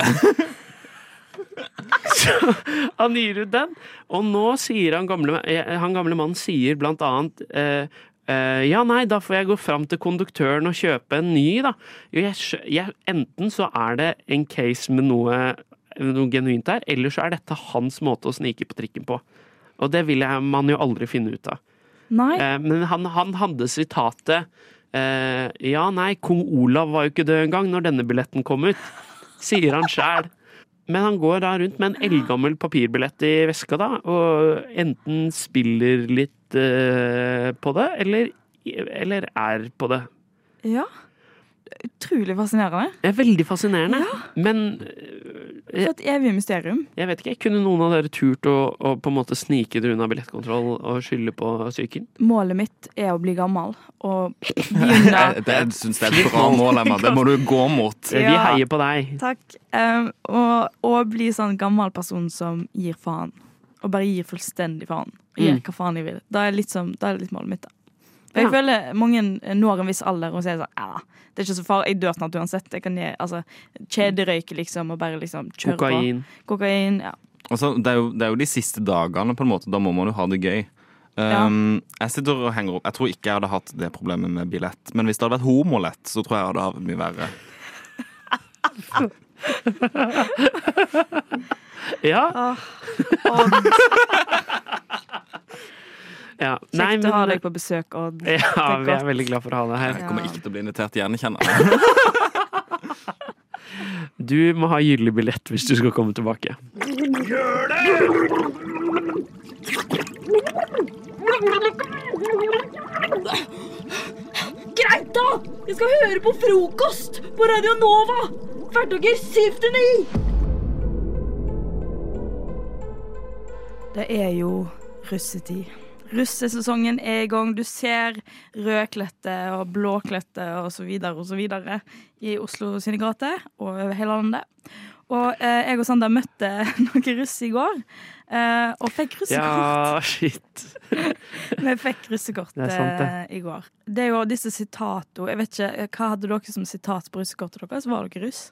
Så han gir ut den, og nå sier han gamle, eh, han gamle mannen sier blant annet eh, eh, ja, nei, da får jeg gå fram til konduktøren og kjøpe en ny, da. Jeg, jeg, enten så er det en case med noe, noe genuint der, eller så er dette hans måte å snike på trikken på. Og det vil jeg, man jo aldri finne ut av. Nei. Eh, men han, han hadde sitatet eh, Ja, nei, kong Olav var jo ikke død engang når denne billetten kom ut. Sier han sjæl. Men han går da rundt med en eldgammel papirbillett i veska, da, og enten spiller litt uh, på det, eller, eller er på det. Ja. Utrolig fascinerende. Det er veldig fascinerende. Men For et evig mysterium. jeg vet ikke, kunne noen av dere turt å, å på en måte snike dere unna billettkontroll og skylde på psyken? Målet mitt er å bli gammel og Jeg, begynne jeg syns det er et bra mål, Emma. Det må du gå mot. Vi heier på deg. Takk. Um, og, og bli sånn gammel person som gir faen. Og bare gir fullstendig faen. Gjør Mm. hva faen jeg vil. Da er, litt som, da er det litt målet mitt, da. For jeg Ja. føler mange når en viss alder og sier sånn Ja, det er ikke så farlig. Jeg dør snart uansett. Jeg kan gi, altså, kjederøyke, liksom, og bare liksom kjøre Kokain. på. Kokain. Ja. Altså, det, er jo, det er jo de siste dagene, på en måte. Da må man jo ha det gøy. Um, Jeg sitter og henger opp Jeg tror ikke jeg hadde hatt det problemet med billett. Men hvis det hadde vært homolett, så tror jeg jeg hadde hatt det mye verre. Ja. Odd. ja. Kjekt å ha deg på besøk, Odd. Ja, vi er veldig glad for å ha deg her. Jeg kommer ikke til å bli invitert igjen, kjenner jeg. Du må ha gyldig billett hvis du skal komme tilbake. Gjør det! Greit, da! Jeg skal høre på frokost på Radio Nova! Hverdager 7 til 9! Det er jo russetid. Russesesongen er i gang. Du ser rødkledte og og så videre i Oslo sine gater og over hele landet. Og eh, jeg og Sander møtte noen russ i går, eh, og fikk russekort. Ja, shit. Vi fikk russekort eh, i går. Det er jo disse sitatene. Jeg vet ikke, Hva hadde dere som sitat på russekortet deres? Var dere russ?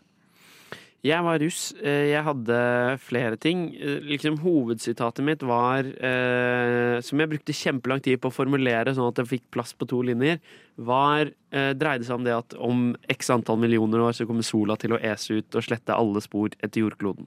Jeg var russ. Eh, Jeg hadde flere ting. Eh, Liksom Hovedsitatet mitt var, eh, som jeg brukte kjempelang tid på å formulere sånn at jeg fikk plass på to linjer, var, eh, dreide seg om det at om x antall millioner år så kommer sola til å ese ut og slette alle spor etter jordkloden.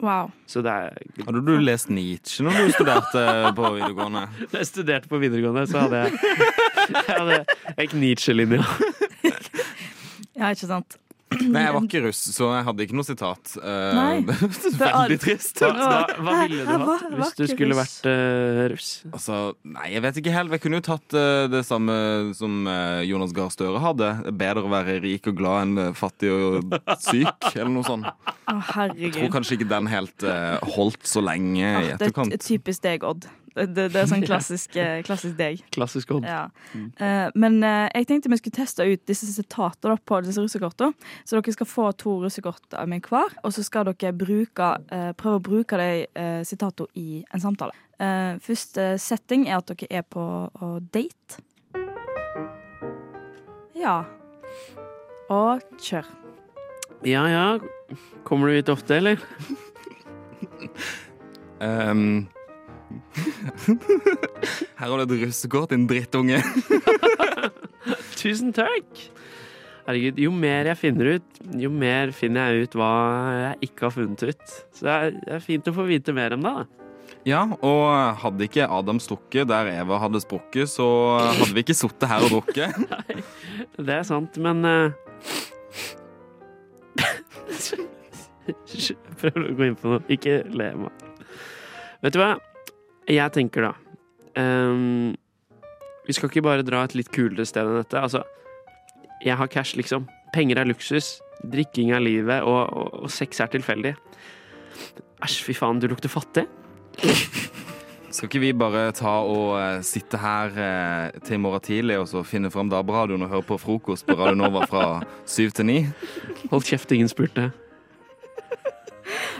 Wow. Så det er Hadde du lest Nietzsche når du studerte på videregående? Når jeg studerte på videregående, så hadde jeg, jeg hadde, jeg gikk Nietzsche-linja. Ja, ikke sant? Nei, jeg var ikke russ, så jeg hadde ikke noe sitat. Eh, Nei. Veldig trist. Hva, hva, hva ville du hatt hvis du skulle vært uh, russ? Altså, nei, jeg vet ikke helt. Jeg kunne jo tatt uh, det samme som uh, Jonas Gahr Støre hadde. Bedre å være rik og glad enn eh, fattig og syk, eller noe sånt. Å, Jeg tror kanskje ikke den helt eh, holdt så lenge i Det er etterkant. typisk deg, Odd. Det, det, er sånn klassisk, eh, klassisk deg. Klassisk Odd. Ja. Mm. Eh, men eh, jeg tenkte vi skulle teste ut disse sitatene på disse russekortene. Så dere skal få to russekort av meg hver, og så skal dere bruke, prøve å bruke de sitatene i en samtale. Eh, første setting er at dere er på å date. Ja. Og kjør. Ja ja, kommer du hit ofte, eller? Um, her har du et russekort, din drittunge. Tusen takk! Herregud, jo mer jeg finner ut, jo mer finner jeg ut hva jeg ikke har funnet ut. Så det er, det er fint å få vite mer om det. da. Ja, og hadde ikke Adam stukket der Eva hadde sprukket, så hadde vi ikke sittet her og drukket. Nei, Det er sant, men uh... Prøver å gå inn på noe. Ikke le meg. Vet du hva? Jeg tenker da um, Vi skal ikke bare dra et litt kulere sted enn dette. Altså, jeg har cash, liksom. Penger er luksus. drikking er livet, og, og, og sex er tilfeldig. Æsj, fy faen, du lukter fattig. Skal ikke vi bare ta og eh, sitte her eh, til i morgen tidlig og så finne fram DAB-radioen og høre på frokost på Radio Nova fra syv til ni? Hold kjeft, ingen spurte.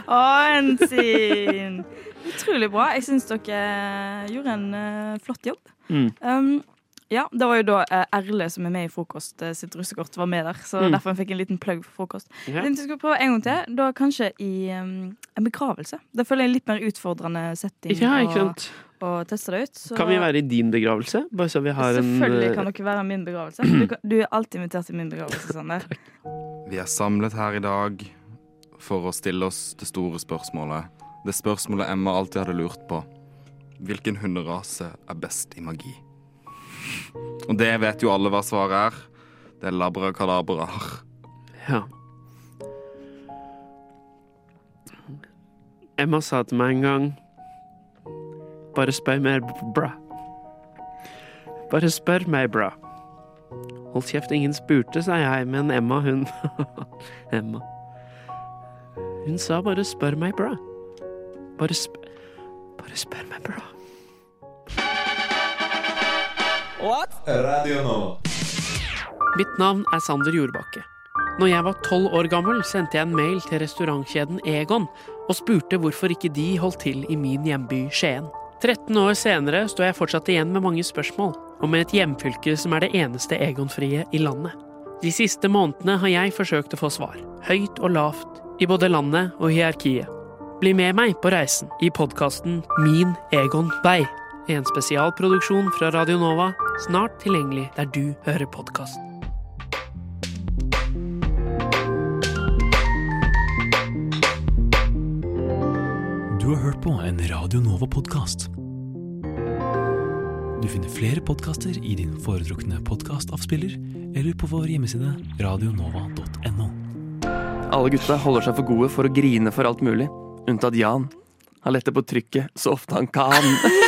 Å, Ensin! Utrolig bra. Jeg syns dere gjorde en uh, flott jobb. Mm. Um, ja, det var jo da uh, Erle som er med i Frokost uh, sitt russekort, var med der. Så Mm. derfor fikk jeg en liten plugg for frokost. Ja. Jeg skulle prøve en gang til. Da kanskje i um, en begravelse. Det føler jeg er en litt mer utfordrende setting Ja, ikke sant. sant? og teste det ut. Så Kan vi være i din begravelse? Bare så vi har en Selvfølgelig eh, kan dere være i min begravelse. Du, kan, du er alltid invitert til min begravelse, Sander. Vi er samlet her i dag for å stille oss det store spørsmålet. Det spørsmålet Emma alltid hadde lurt på. Hvilken hunderase er best i magi? Og det vet jo alle hva svaret er. Det er labrakadabraer. Ja. Emma sa til meg en gang Bare spør mer, bra. Bare spør meg, bra. Hold kjeft, ingen spurte, sa jeg, men Emma, hun Emma. Hun sa bare spør meg, bra. Bare sp... Bare spør meg, bra. Radio nå. Mitt navn er Sander Jordbakke. Når jeg var tolv år gammel, sendte jeg en mail til restaurantkjeden Egon og spurte hvorfor ikke de holdt til i min hjemby Skien. 13 år senere står jeg fortsatt igjen med mange spørsmål, og med et hjemfylke som er det eneste Egon-frie i landet. De siste månedene har jeg forsøkt å få svar, høyt og lavt, i både landet og hierarkiet. Bli med meg på reisen i podkasten Min Egon Vei. En spesialproduksjon fra Radio Nova, snart tilgjengelig der du hører podkast. Du har hørt på en Radio Nova-podkast. Du finner flere podkaster i din foretrukne podkastavspiller eller på vår hjemmeside radionova.no. Alle gutta holder seg for gode for å grine for alt mulig, unntatt Jan. Han letter på trykket så ofte han kan.